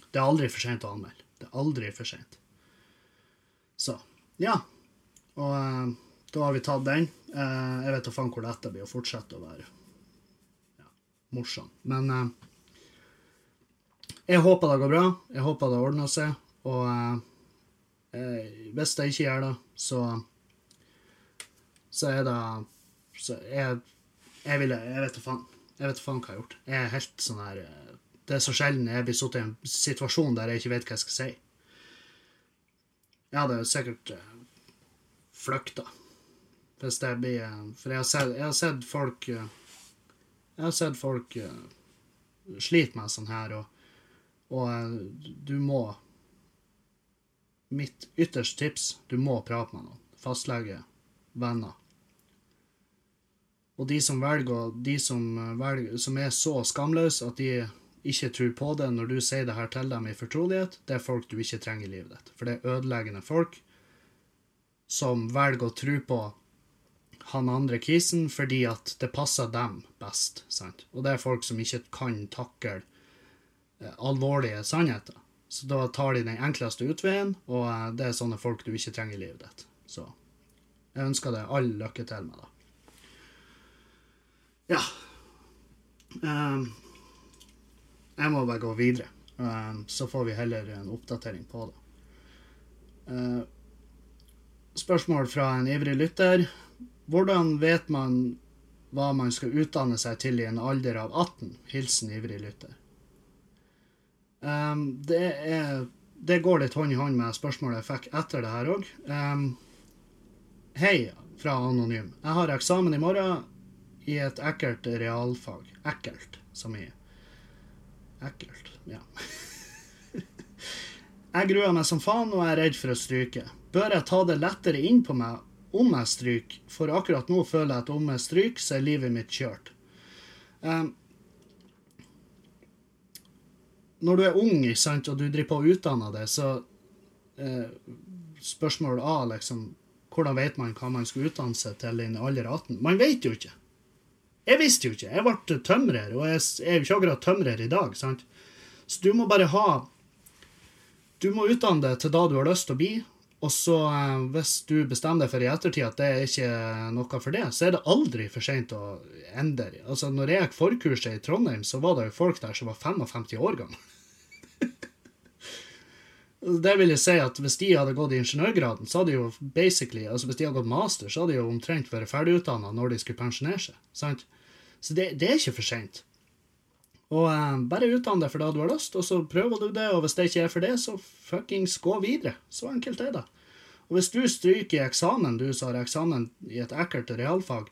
Det er aldri for sent å anmelde. Det er aldri for sent. Så ja. Og uh, da har vi tatt den. Uh, jeg vet da faen hvor dette blir å fortsette å være ja, morsom. Men jeg håper det går bra. Jeg håper det ordner seg. Og eh, hvis det ikke gjør det, så så er det Så jeg, jeg ville Jeg vet da faen. Jeg vet faen hva jeg har gjort. Jeg er helt sånn her eh, Det er så sjelden jeg blir satt i en situasjon der jeg ikke vet hva jeg skal si. Jeg hadde sikkert uh. Hvis det blir uh, For jeg har sett, jeg har sett folk uh, Jeg har sett folk uh, slite med sånn her, og, og du må mitt ytterste tips du må prate med noen. Fastlege, venner. Og de som velger, de som, velger, som er så skamløse at de ikke tror på det når du sier det her til dem i fortrolighet, det er folk du ikke trenger i livet ditt. For det er ødeleggende folk som velger å tro på han andre kisen fordi at det passer dem best. sant? Og det er folk som ikke kan takle eh, alvorlige sannheter. Så da tar de den enkleste utveien, og eh, det er sånne folk du ikke trenger i livet ditt. Så jeg ønsker deg all lykke til med det. Ja. Um, jeg må bare gå videre. Um, så får vi heller en oppdatering på det. Uh, spørsmål fra en ivrig lytter. Hvordan vet man hva man skal utdanne seg til i en alder av 18? Hilsen ivrig lytter. Um, det, er, det, går litt hånd i hånd med spørsmålet jeg fikk etter det her òg. Um, hei fra Anonym. Jeg har eksamen i morgen i et ekkelt realfag. Ekkelt, som i Ekkelt, ja. (laughs) jeg gruer meg som faen og er redd for å stryke. Bør jeg ta det lettere inn på meg om jeg stryker, for akkurat nå føler jeg at om jeg stryker, så er livet mitt kjørt. Um, når du er ung sant, og du driver på å utdanne deg, så uh, Spørsmål A, liksom Hvordan vet man hva man skal utdanne seg til i en alder 18? Man vet jo ikke. Jeg visste jo ikke. Jeg ble tømrer, og jeg er jo ikke akkurat tømrer i dag. sant? Så du må bare ha Du må utdanne deg til da du har lyst til å bli, og så, eh, hvis du bestemmer deg for i ettertid at det er ikke noe for det, så er det aldri for seint å endre. Altså, når jeg gikk forkurset i Trondheim, så var det jo folk der som var 55 år gamle. (laughs) det vil jeg si at Hvis de hadde gått i ingeniørgraden, så hadde de jo basically, altså hvis de hadde gått master, så hadde de jo omtrent vært ferdigutdanna når de skulle pensjonere seg. sant? Så det, det er ikke for seint. Og eh, bare utdann deg for det du har lyst, og så prøver du det, og hvis det ikke er for det, så fuckings gå videre. Så enkelt er det. Og hvis du stryker i eksamen, du som har eksamen i et ekkelt realfag,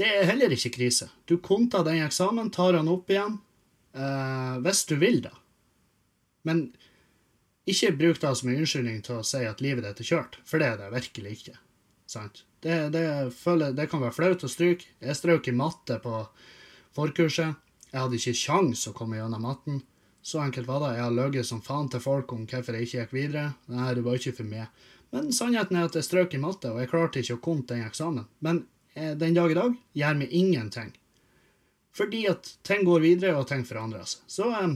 det er heller ikke krise. Du konter den eksamen, tar den opp igjen, eh, hvis du vil, da. Men ikke bruk det som en unnskyldning til å si at livet ditt er kjørt, for det er det virkelig ikke. Sant? Det, det, føler, det kan være flaut å stryke. Jeg strøk i matte på forkurset. Jeg hadde ikke kjangs å komme gjennom matten. Så enkelt var det. Jeg har løyet som faen til folk om hvorfor jeg ikke gikk videre. Nei, det var ikke for meg. Men sannheten er at jeg strøk i matte, og jeg klarte ikke å komme den eksamen. Men eh, den dag i dag gjør meg ingenting. Fordi at ting går videre, og ting forandrer seg. Så eh,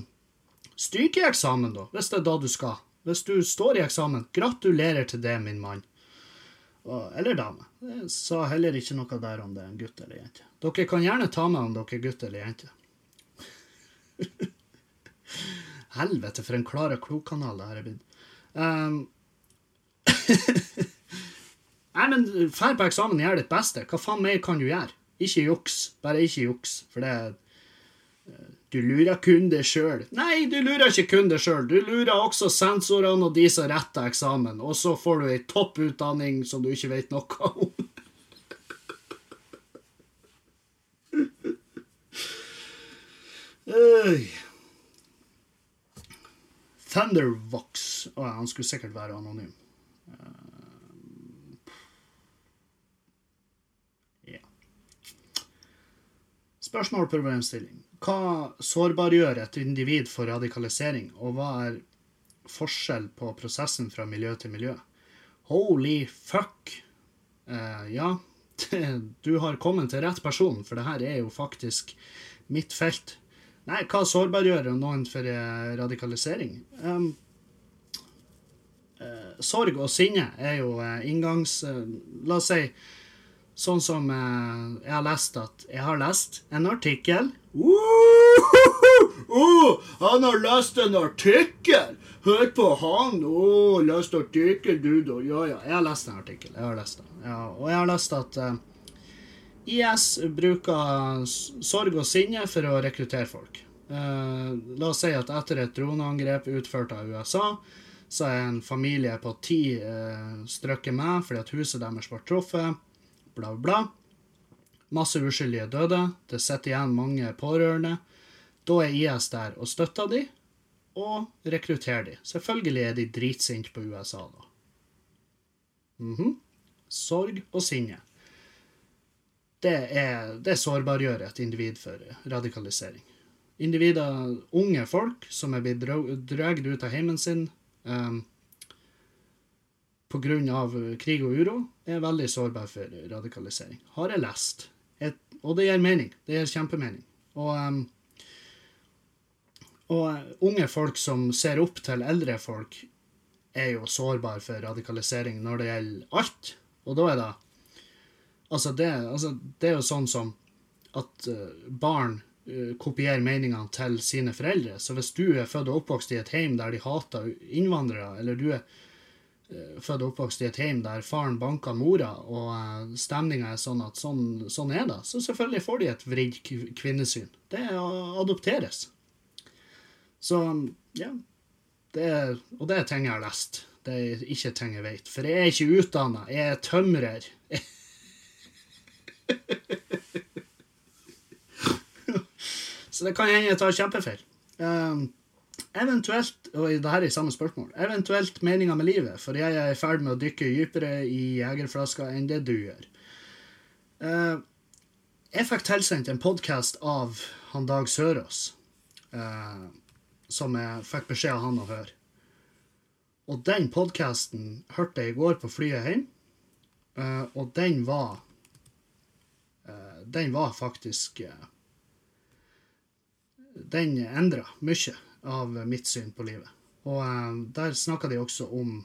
stryk i eksamen, da, hvis det er da du skal. Hvis du står i eksamen, gratulerer til det, min mann. Eller dame. Jeg sa heller ikke noe der om det er en gutt eller jente. Dere kan gjerne ta med om dere er gutt eller jente. (laughs) Helvete, for en klar og klok kanal det her er blitt. Um, (laughs) Nei, men fær på eksamen, gjør ditt beste. Hva faen mer kan du gjøre? Ikke juks. Bare ikke juks. For det eh, Du lurer kun deg sjøl. Nei, du lurer ikke kun deg sjøl. Du lurer også sensorene og de som retter eksamen. Og så får du ei topputdanning som du ikke vet noe om. (laughs) Thundervox. Å, oh, han skulle sikkert være anonym. Uh, ja. Spørsmål på problemstilling. Hva sårbargjør et individ for radikalisering, og hva er forskjell på prosessen fra miljø til miljø? Holy fuck! Uh, ja, (laughs) du har kommet til rett person, for det her er jo faktisk mitt felt. Nei, hva sårbargjør noen for eh, radikalisering? Um, uh, sorg og sinne er jo uh, inngangs... Uh, la oss si sånn som jeg har lest at Jeg har lest en artikkel oh, Han har lest en artikkel! Hør på han! Å, oh, lest artikkel, du, da. Ja, ja. Jeg har lest en artikkel. Jeg har lest den. Ja, og jeg har lest at IS bruker sorg og sinne for å rekruttere folk. Eh, la oss si at etter et droneangrep utført av USA, så er en familie på ti eh, strøkket med fordi at huset deres ble truffet, bla, bla. Masse uskyldige døde. Det sitter igjen mange pårørende. Da er IS der og støtter de, og rekrutterer de. Selvfølgelig er de dritsinte på USA, da. Mm -hmm. Sorg og sinne. Det, er, det sårbargjør et individ for radikalisering. Individer, unge folk som er blitt dratt ut av heimen sin um, pga. krig og uro, er veldig sårbare for radikalisering. Har jeg lest. Et, og det gir mening. Det gir kjempemening. Og, um, og unge folk som ser opp til eldre folk, er jo sårbare for radikalisering når det gjelder alt. Og da er det Altså, det, altså, det er jo sånn som at uh, barn uh, kopierer meningene til sine foreldre. Så hvis du er født og oppvokst i et heim der de hater innvandrere, eller du er uh, født og oppvokst i et heim der faren banker mora, og stemninga er sånn at sånn, sånn, er det, så selvfølgelig får de et vridd kvinnesyn. Det adopteres. Så ja, det er, og det er ting jeg har lest. Det er ikke ting jeg vet. For jeg er ikke utdanna. Jeg er tømrer. (laughs) Så det kan hende jeg tar kjempefeil. Um, eventuelt, og det her er samme spørsmål, eventuelt meninga med livet, for jeg er i ferd med å dykke dypere i jegerflaska enn det du gjør. Uh, jeg fikk tilsendt en podkast av han Dag Sørås. Uh, som jeg fikk beskjed av han å høre. Og den podkasten hørte jeg i går på flyet hjem, uh, og den var Den var faktisk uh, Den endra mye av mitt syn på livet. Og der snakka de også om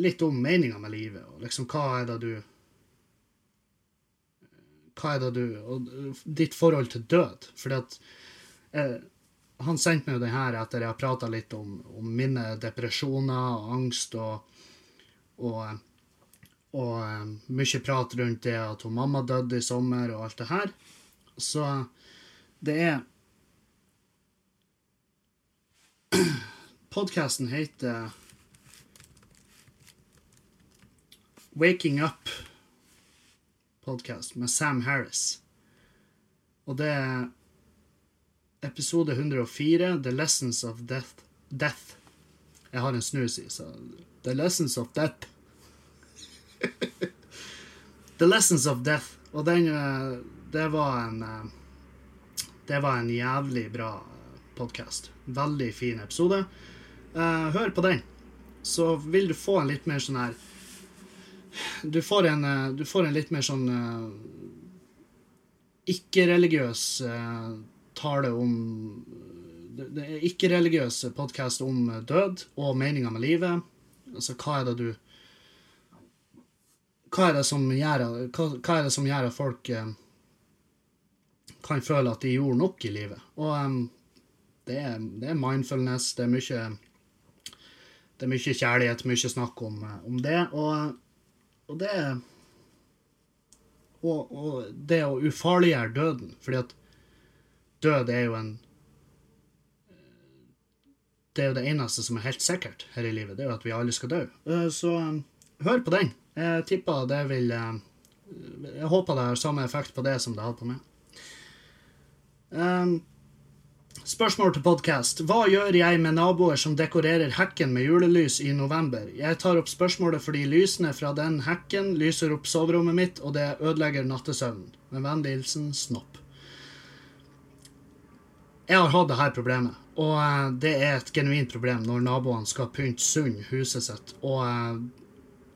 Litt om meninga med livet, og liksom hva er det du hva er det du Og ditt forhold til død. Fordi at eh, han sendte meg jo den her etter jeg har prata litt om, om, mine depresjoner og angst og, og, og um, mye prat rundt det at hun mamma døde i sommer og alt det her. Så det er (clears throat) Podkasten heter Waking Up Podcast med Sam Harris. Og det er episode 104, The Lessons of Death. Death. Jeg har en snus i, så The Lessons of Death. (laughs) The Lessons of Death. Og den eh, Det var en eh, Det var en jævlig bra podkast. Veldig fin episode. Eh, hør på den, så vil du få en litt mer sånn her Du får en, du får en litt mer sånn ikke-religiøs tale om Det er ikke-religiøs podkast om død og meninga med livet. Altså, hva er det du Hva er gjør, hva, hva er det som gjør at folk eh, kan føle at de gjorde nok i livet? Og um, det, er, det, er, mindfulness, det er mye det er mye kjærlighet, mye snakk om, om det. Og, og det og, og det å ufarliggjøre døden. fordi at død er jo en Det er jo det eneste som er helt sikkert her i livet, det er jo at vi alle skal dø. Eh, så hør på den. Jeg tipper det vil uh, Jeg håper det har samme effekt på det som det hadde på meg. Um, Spørsmål til podkast. Hva gjør jeg med naboer som dekorerer hekken med julelys i november? Jeg tar opp spørsmålet fordi lysene fra den hekken lyser opp soverommet mitt, og det ødelegger nattesøvnen. Med vennlig hilsen Snopp. Jeg har hatt dette problemet, og eh, det er et genuint problem når naboene skal pynte sund huset sitt. Og, eh,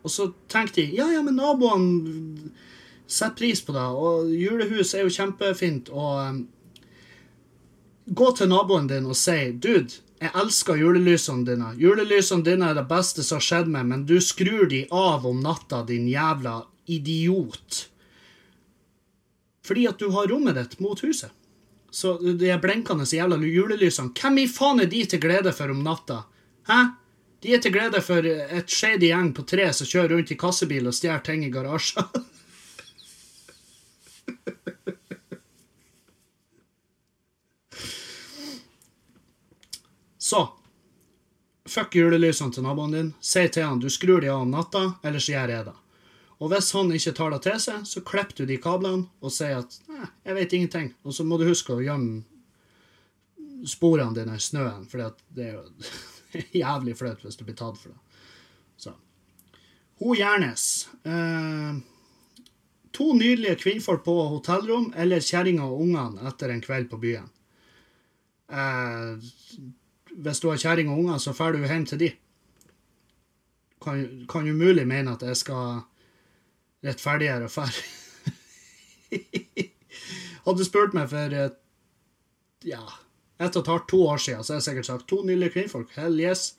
og, så tenker de ja, ja, men naboene setter pris på det, og julehus er jo kjempefint. Og um, gå til naboen din og si dude, jeg elsker julelysene dine. Julelysene dine er det beste som har skjedd meg, men du skrur de av om natta, din jævla idiot. Fordi at du har rommet ditt mot huset. Så de blinkende jævla julelysene, hvem i faen er de til glede for om natta? Hæ? De er til glede for et shady gjeng på tre som kjører rundt i kassebil og stjeler ting i garasjer. (laughs) Så fuck julelysene til naboen din. Si til han du skrur de av om natta, ellers gjør jeg det. Og hvis han ikke tar det til seg, så klipper du de kablene og sier at nei, jeg vet ingenting. Og så må du huske å gjemme sporene dine i snøen, for det er jo (laughs) jævlig flaut hvis du blir tatt for det. Så. Ho Gjernes. Eh, to nydelige kvinnfolk på hotellrom eller kjerringa og ungene etter en kveld på byen. Eh, hvis du har kjerring og unger, så drar du hjem til de. Kan, kan umulig mene at jeg skal rettferdiggjøre og (laughs) dra. Hadde spurt meg for ja, ett og et halvt, to år siden, så har jeg sikkert sagt to nydelige kvinnfolk. Hell yes.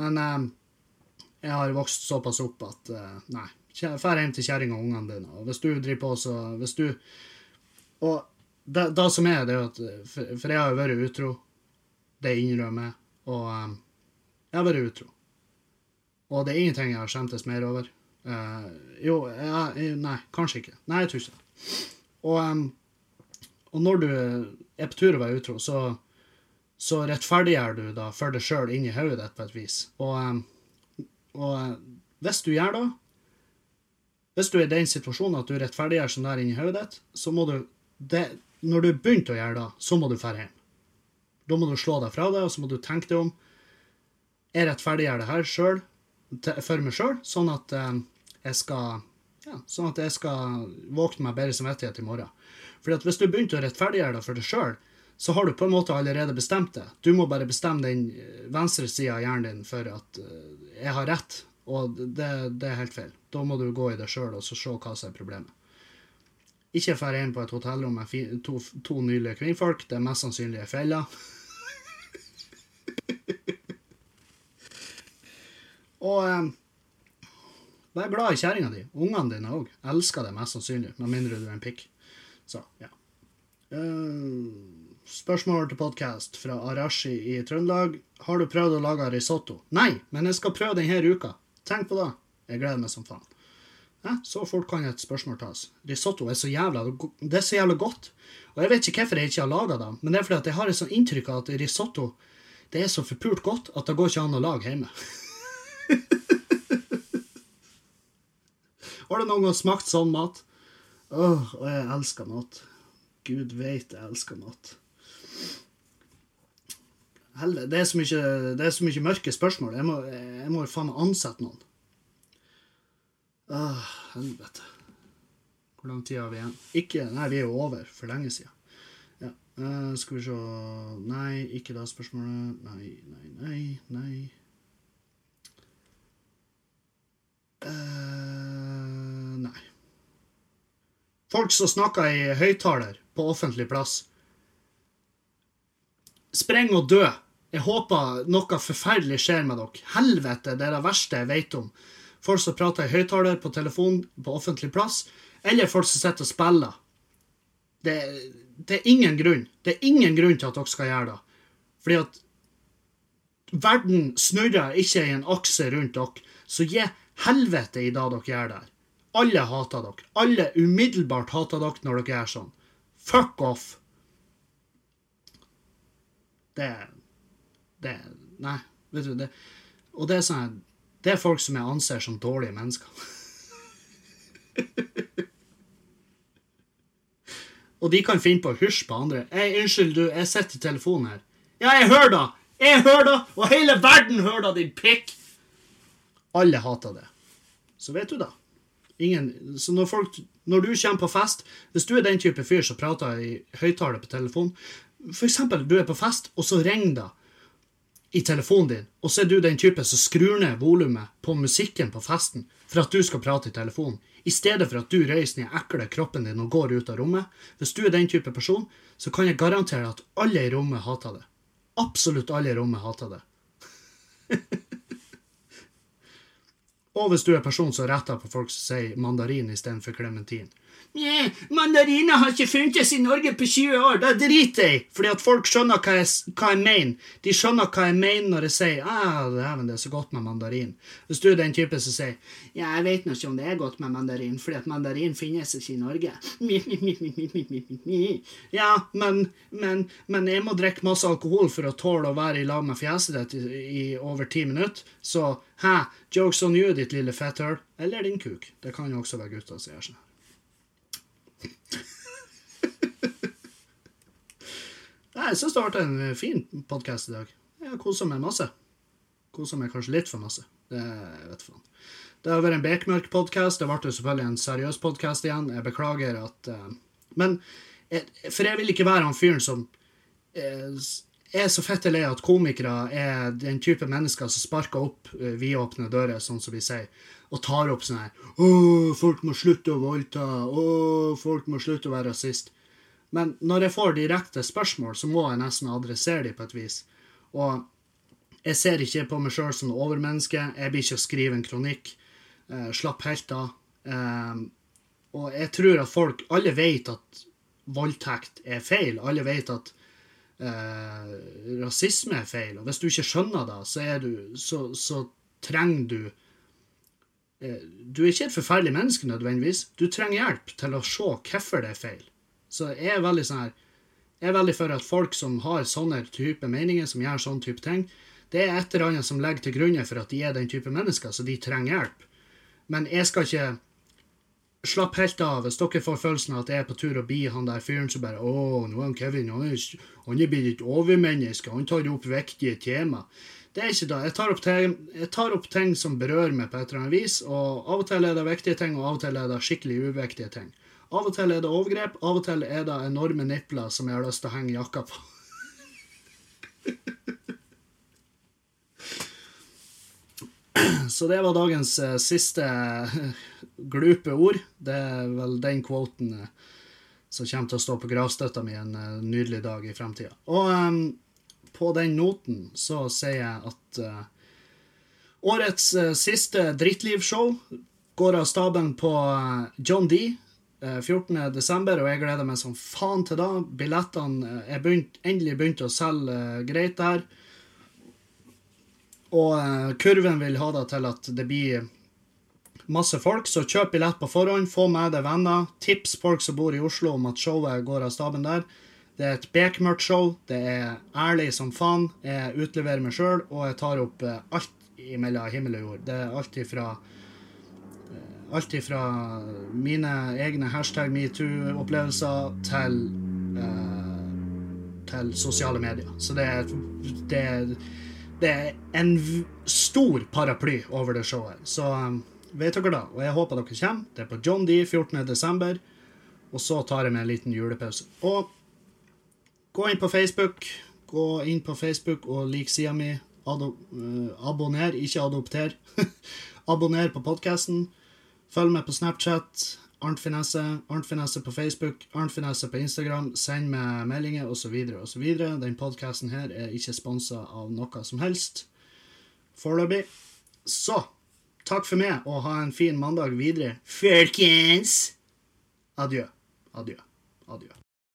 Men eh, jeg har vokst såpass opp at eh, nei. Dra hjem til kjerringa og ungene dine. Og hvis du driver på, så Hvis du Og det, det som er, det er jo at For, for jeg har vært utro. Det innrømmer jeg. Og um, jeg har vært utro. Og det er ingenting jeg har skjemtes mer over. Uh, jo, jeg, nei, kanskje ikke. Nei, jeg tror ikke det. Og, um, og når du er på tur å være utro, så, så rettferdiggjør du da for deg sjøl inni hodet ditt på et vis. Og, um, og hvis du gjør det Hvis du er i den situasjonen at du rettferdiggjør sånn der inni hodet ditt, så må du det, Når du begynte å gjøre det, så må du dra hjem. Da må du slå deg fra det, og så må du tenke deg om. Jeg rettferdiggjør det her sjøl, for meg sjøl, sånn at eh, jeg skal ja, sånn at jeg skal våkne meg bedre samvittighet i morgen. Fordi at Hvis du begynte å rettferdiggjøre det for deg sjøl, så har du på en måte allerede bestemt det. Du må bare bestemme den eh, venstre sida av hjernen din for at uh, jeg har rett, og det, det, er helt feil. Da må du gå i deg sjøl og se hva som er problemet. Ikke dra inn på et hotellrom med to, to nylige kvinnfolk. Det er mest sannsynlig ei felle. (laughs) og um, Vær glad i kjerringa di. Ungene dine òg. Elsker det mest sannsynlig, med mindre du er en pikk. Så, ja. Uh, spørsmål til podkast fra Arashi i Trøndelag. Har du prøvd å lage risotto? Nei, men jeg skal prøve denne uka. Tenk på det. Jeg gleder meg som faen. Ja, så fort kan et spørsmål tas. Risotto er så jævla, det er så jævla godt. Og jeg vet ikke hvorfor jeg ikke har laga det, men det er fordi at jeg har et sånt inntrykk av at risotto det er så forpult godt at det går ikke an å lage hjemme. (laughs) Har du noen gang smakt sånn mat? Åh, og jeg elsker mat. Gud veit jeg elsker mat. Helle, det er så mye, det er så mye mørke spørsmål. Jeg må, må faen meg ansette noen. Åh, helvete. Hvor lang tid har vi igjen? Ikke Nei, vi er jo over for lenge siden. Ja. Uh, skal vi se Nei, ikke det spørsmålet. Nei, nei, nei, nei. Uh, nei. Folk som snakker i høyttaler på offentlig plass. Spreng og dø. Jeg håper noe forferdelig skjer med dere. Helvete, det er det verste jeg vet om. Folk som prater i høyttaler på telefon på offentlig plass, eller folk som sitter og spiller. Det, det, er ingen grunn. Det er ingen grunn til at dere skal gjøre det. Fordi at verden snurrer ikke i en akse rundt dere. Så gi helvete i det dere gjør der. Alle hater dere. Alle umiddelbart hater dere når dere gjør sånn. Fuck off! Det Det Nei, vet du det Og det er sånn Det er folk som jeg anser som dårlige mennesker. (laughs) Og de kan finne på å hysje på andre. Hey, 'Unnskyld, du, jeg sitter i telefonen her.' 'Ja, jeg hører da! Jeg hører da! Og hele verden hører da, din pikk!' Alle hater det. Så vet du da. Ingen, så når, folk, når du kommer på fest, hvis du er den type fyr som prater i høyttaler på telefon F.eks. du er på fest, og så ringer det i telefonen din, og så er du den type som skrur ned volumet på musikken på festen for at du skal prate i telefonen, i stedet for at du reiser ned ekle kroppen din og går ut av rommet. Hvis du er den type person, så kan jeg garantere at alle i rommet hater det. Absolutt alle i rommet hater det. (laughs) Og hvis du er person som retter på folk som sier mandarin istedenfor klementin. Nja, mandariner har ikke funtes i Norge på 20 år, da driter jeg Fordi at folk skjønner hva jeg, hva jeg mener. De skjønner hva jeg mener når jeg sier ah, det er så godt med mandarin. Hvis du er den typen som sier ja, jeg vet ikke om det er godt med mandarin, fordi at mandarin finnes ikke i Norge. Ja, men, men, men jeg må drikke masse alkohol for å tåle å være i lag med fjeset ditt i, i over ti minutter, så hæ, jokes on you, ditt lille fetthull. Eller din kuk. Det kan jo også være gutta som gjør sånn. Jeg syns det har vært en fin podkast i dag. Jeg har kosa meg masse. Kosa meg kanskje litt for masse. Det vet faen. Det har vært en bekmørk-podkast. Det ble selvfølgelig en seriøs podkast igjen. Jeg beklager at uh, Men jeg, For jeg vil ikke være han fyren som uh, er så fette lei at komikere er den type mennesker som sparker opp uh, vidåpne dører, sånn som vi sier, og tar opp sånn her 'Å, folk må slutte å voldta. Å, folk må slutte å være rasist.' Men når jeg får direkte spørsmål, så må jeg nesten adressere dem på et vis. Og jeg ser ikke på meg sjøl som overmenneske. Jeg blir ikke å skrive en kronikk. Eh, slapp helt av. Eh, og jeg tror at folk Alle vet at voldtekt er feil. Alle vet at eh, rasisme er feil. Og hvis du ikke skjønner det, så, du, så, så trenger du eh, Du er ikke et forferdelig menneske nødvendigvis. Du trenger hjelp til å se hvorfor det er feil. Så jeg er veldig sånn her Jeg er veldig for at folk som har sånne type meninger, som gjør sånne type ting, det er et eller annet som legger til grunn for at de er den type mennesker, så de trenger hjelp. Men jeg skal ikke slappe helt av hvis dere får følelsen av at jeg er på tur å bli han der fyren som bare 'Å, nå er han Kevin han er, han er blitt et overmenneske. Han tar opp viktige tema.' Det er ikke det. Jeg tar, ting, jeg tar, opp ting, som berører meg på et eller annet vis. Og av og til er det viktige ting, og av og til er det skikkelig uviktige ting. Av og til er det overgrep, av og til er det enorme nipler som jeg har lyst til å henge jakka på. (laughs) Så det var dagens uh, siste (laughs) glupe ord. Det er vel den quoten uh, som kommer til å stå på gravstøtta mi en nydelig dag i fremtida. Og um, på den noten så sier jeg at årets siste Drittlivshow går av staben på John D. 14.12., og jeg gleder meg som faen til da. Billettene er begynt, endelig begynt å selge greit der. Og uh, kurven vil ha det til at det blir masse folk, så kjøp billett på forhånd. Få med deg venner. Tips folk som bor i Oslo om at showet går av staben der. Det er et bekmørkt show. Det er ærlig som faen. Jeg utleverer meg sjøl, og jeg tar opp uh, alt mellom himmel og jord. Det er alt ifra uh, Alt ifra mine egne hashtag metoo-opplevelser til til sosiale medier. Så det er, det det er en stor paraply over det showet. Så um, vet dere da. Og jeg håper dere kommer. Det er på John D 14.12. Og så tar jeg meg en liten julepause. Og gå inn på Facebook. Gå inn på Facebook og lik sida mi. Uh, abonner, ikke adopter. (laughs) abonner på podkasten. Følg med på Snapchat. Arnt Finesse, Arnt Finesse på Facebook, Arnt Finesse på Instagram. Send meg meldinger osv. osv. Den podkasten her er ikke sponsa av noe som helst foreløpig. Så takk for meg, og ha en fin mandag videre, folkens. Adjø. Adjø. Adjø.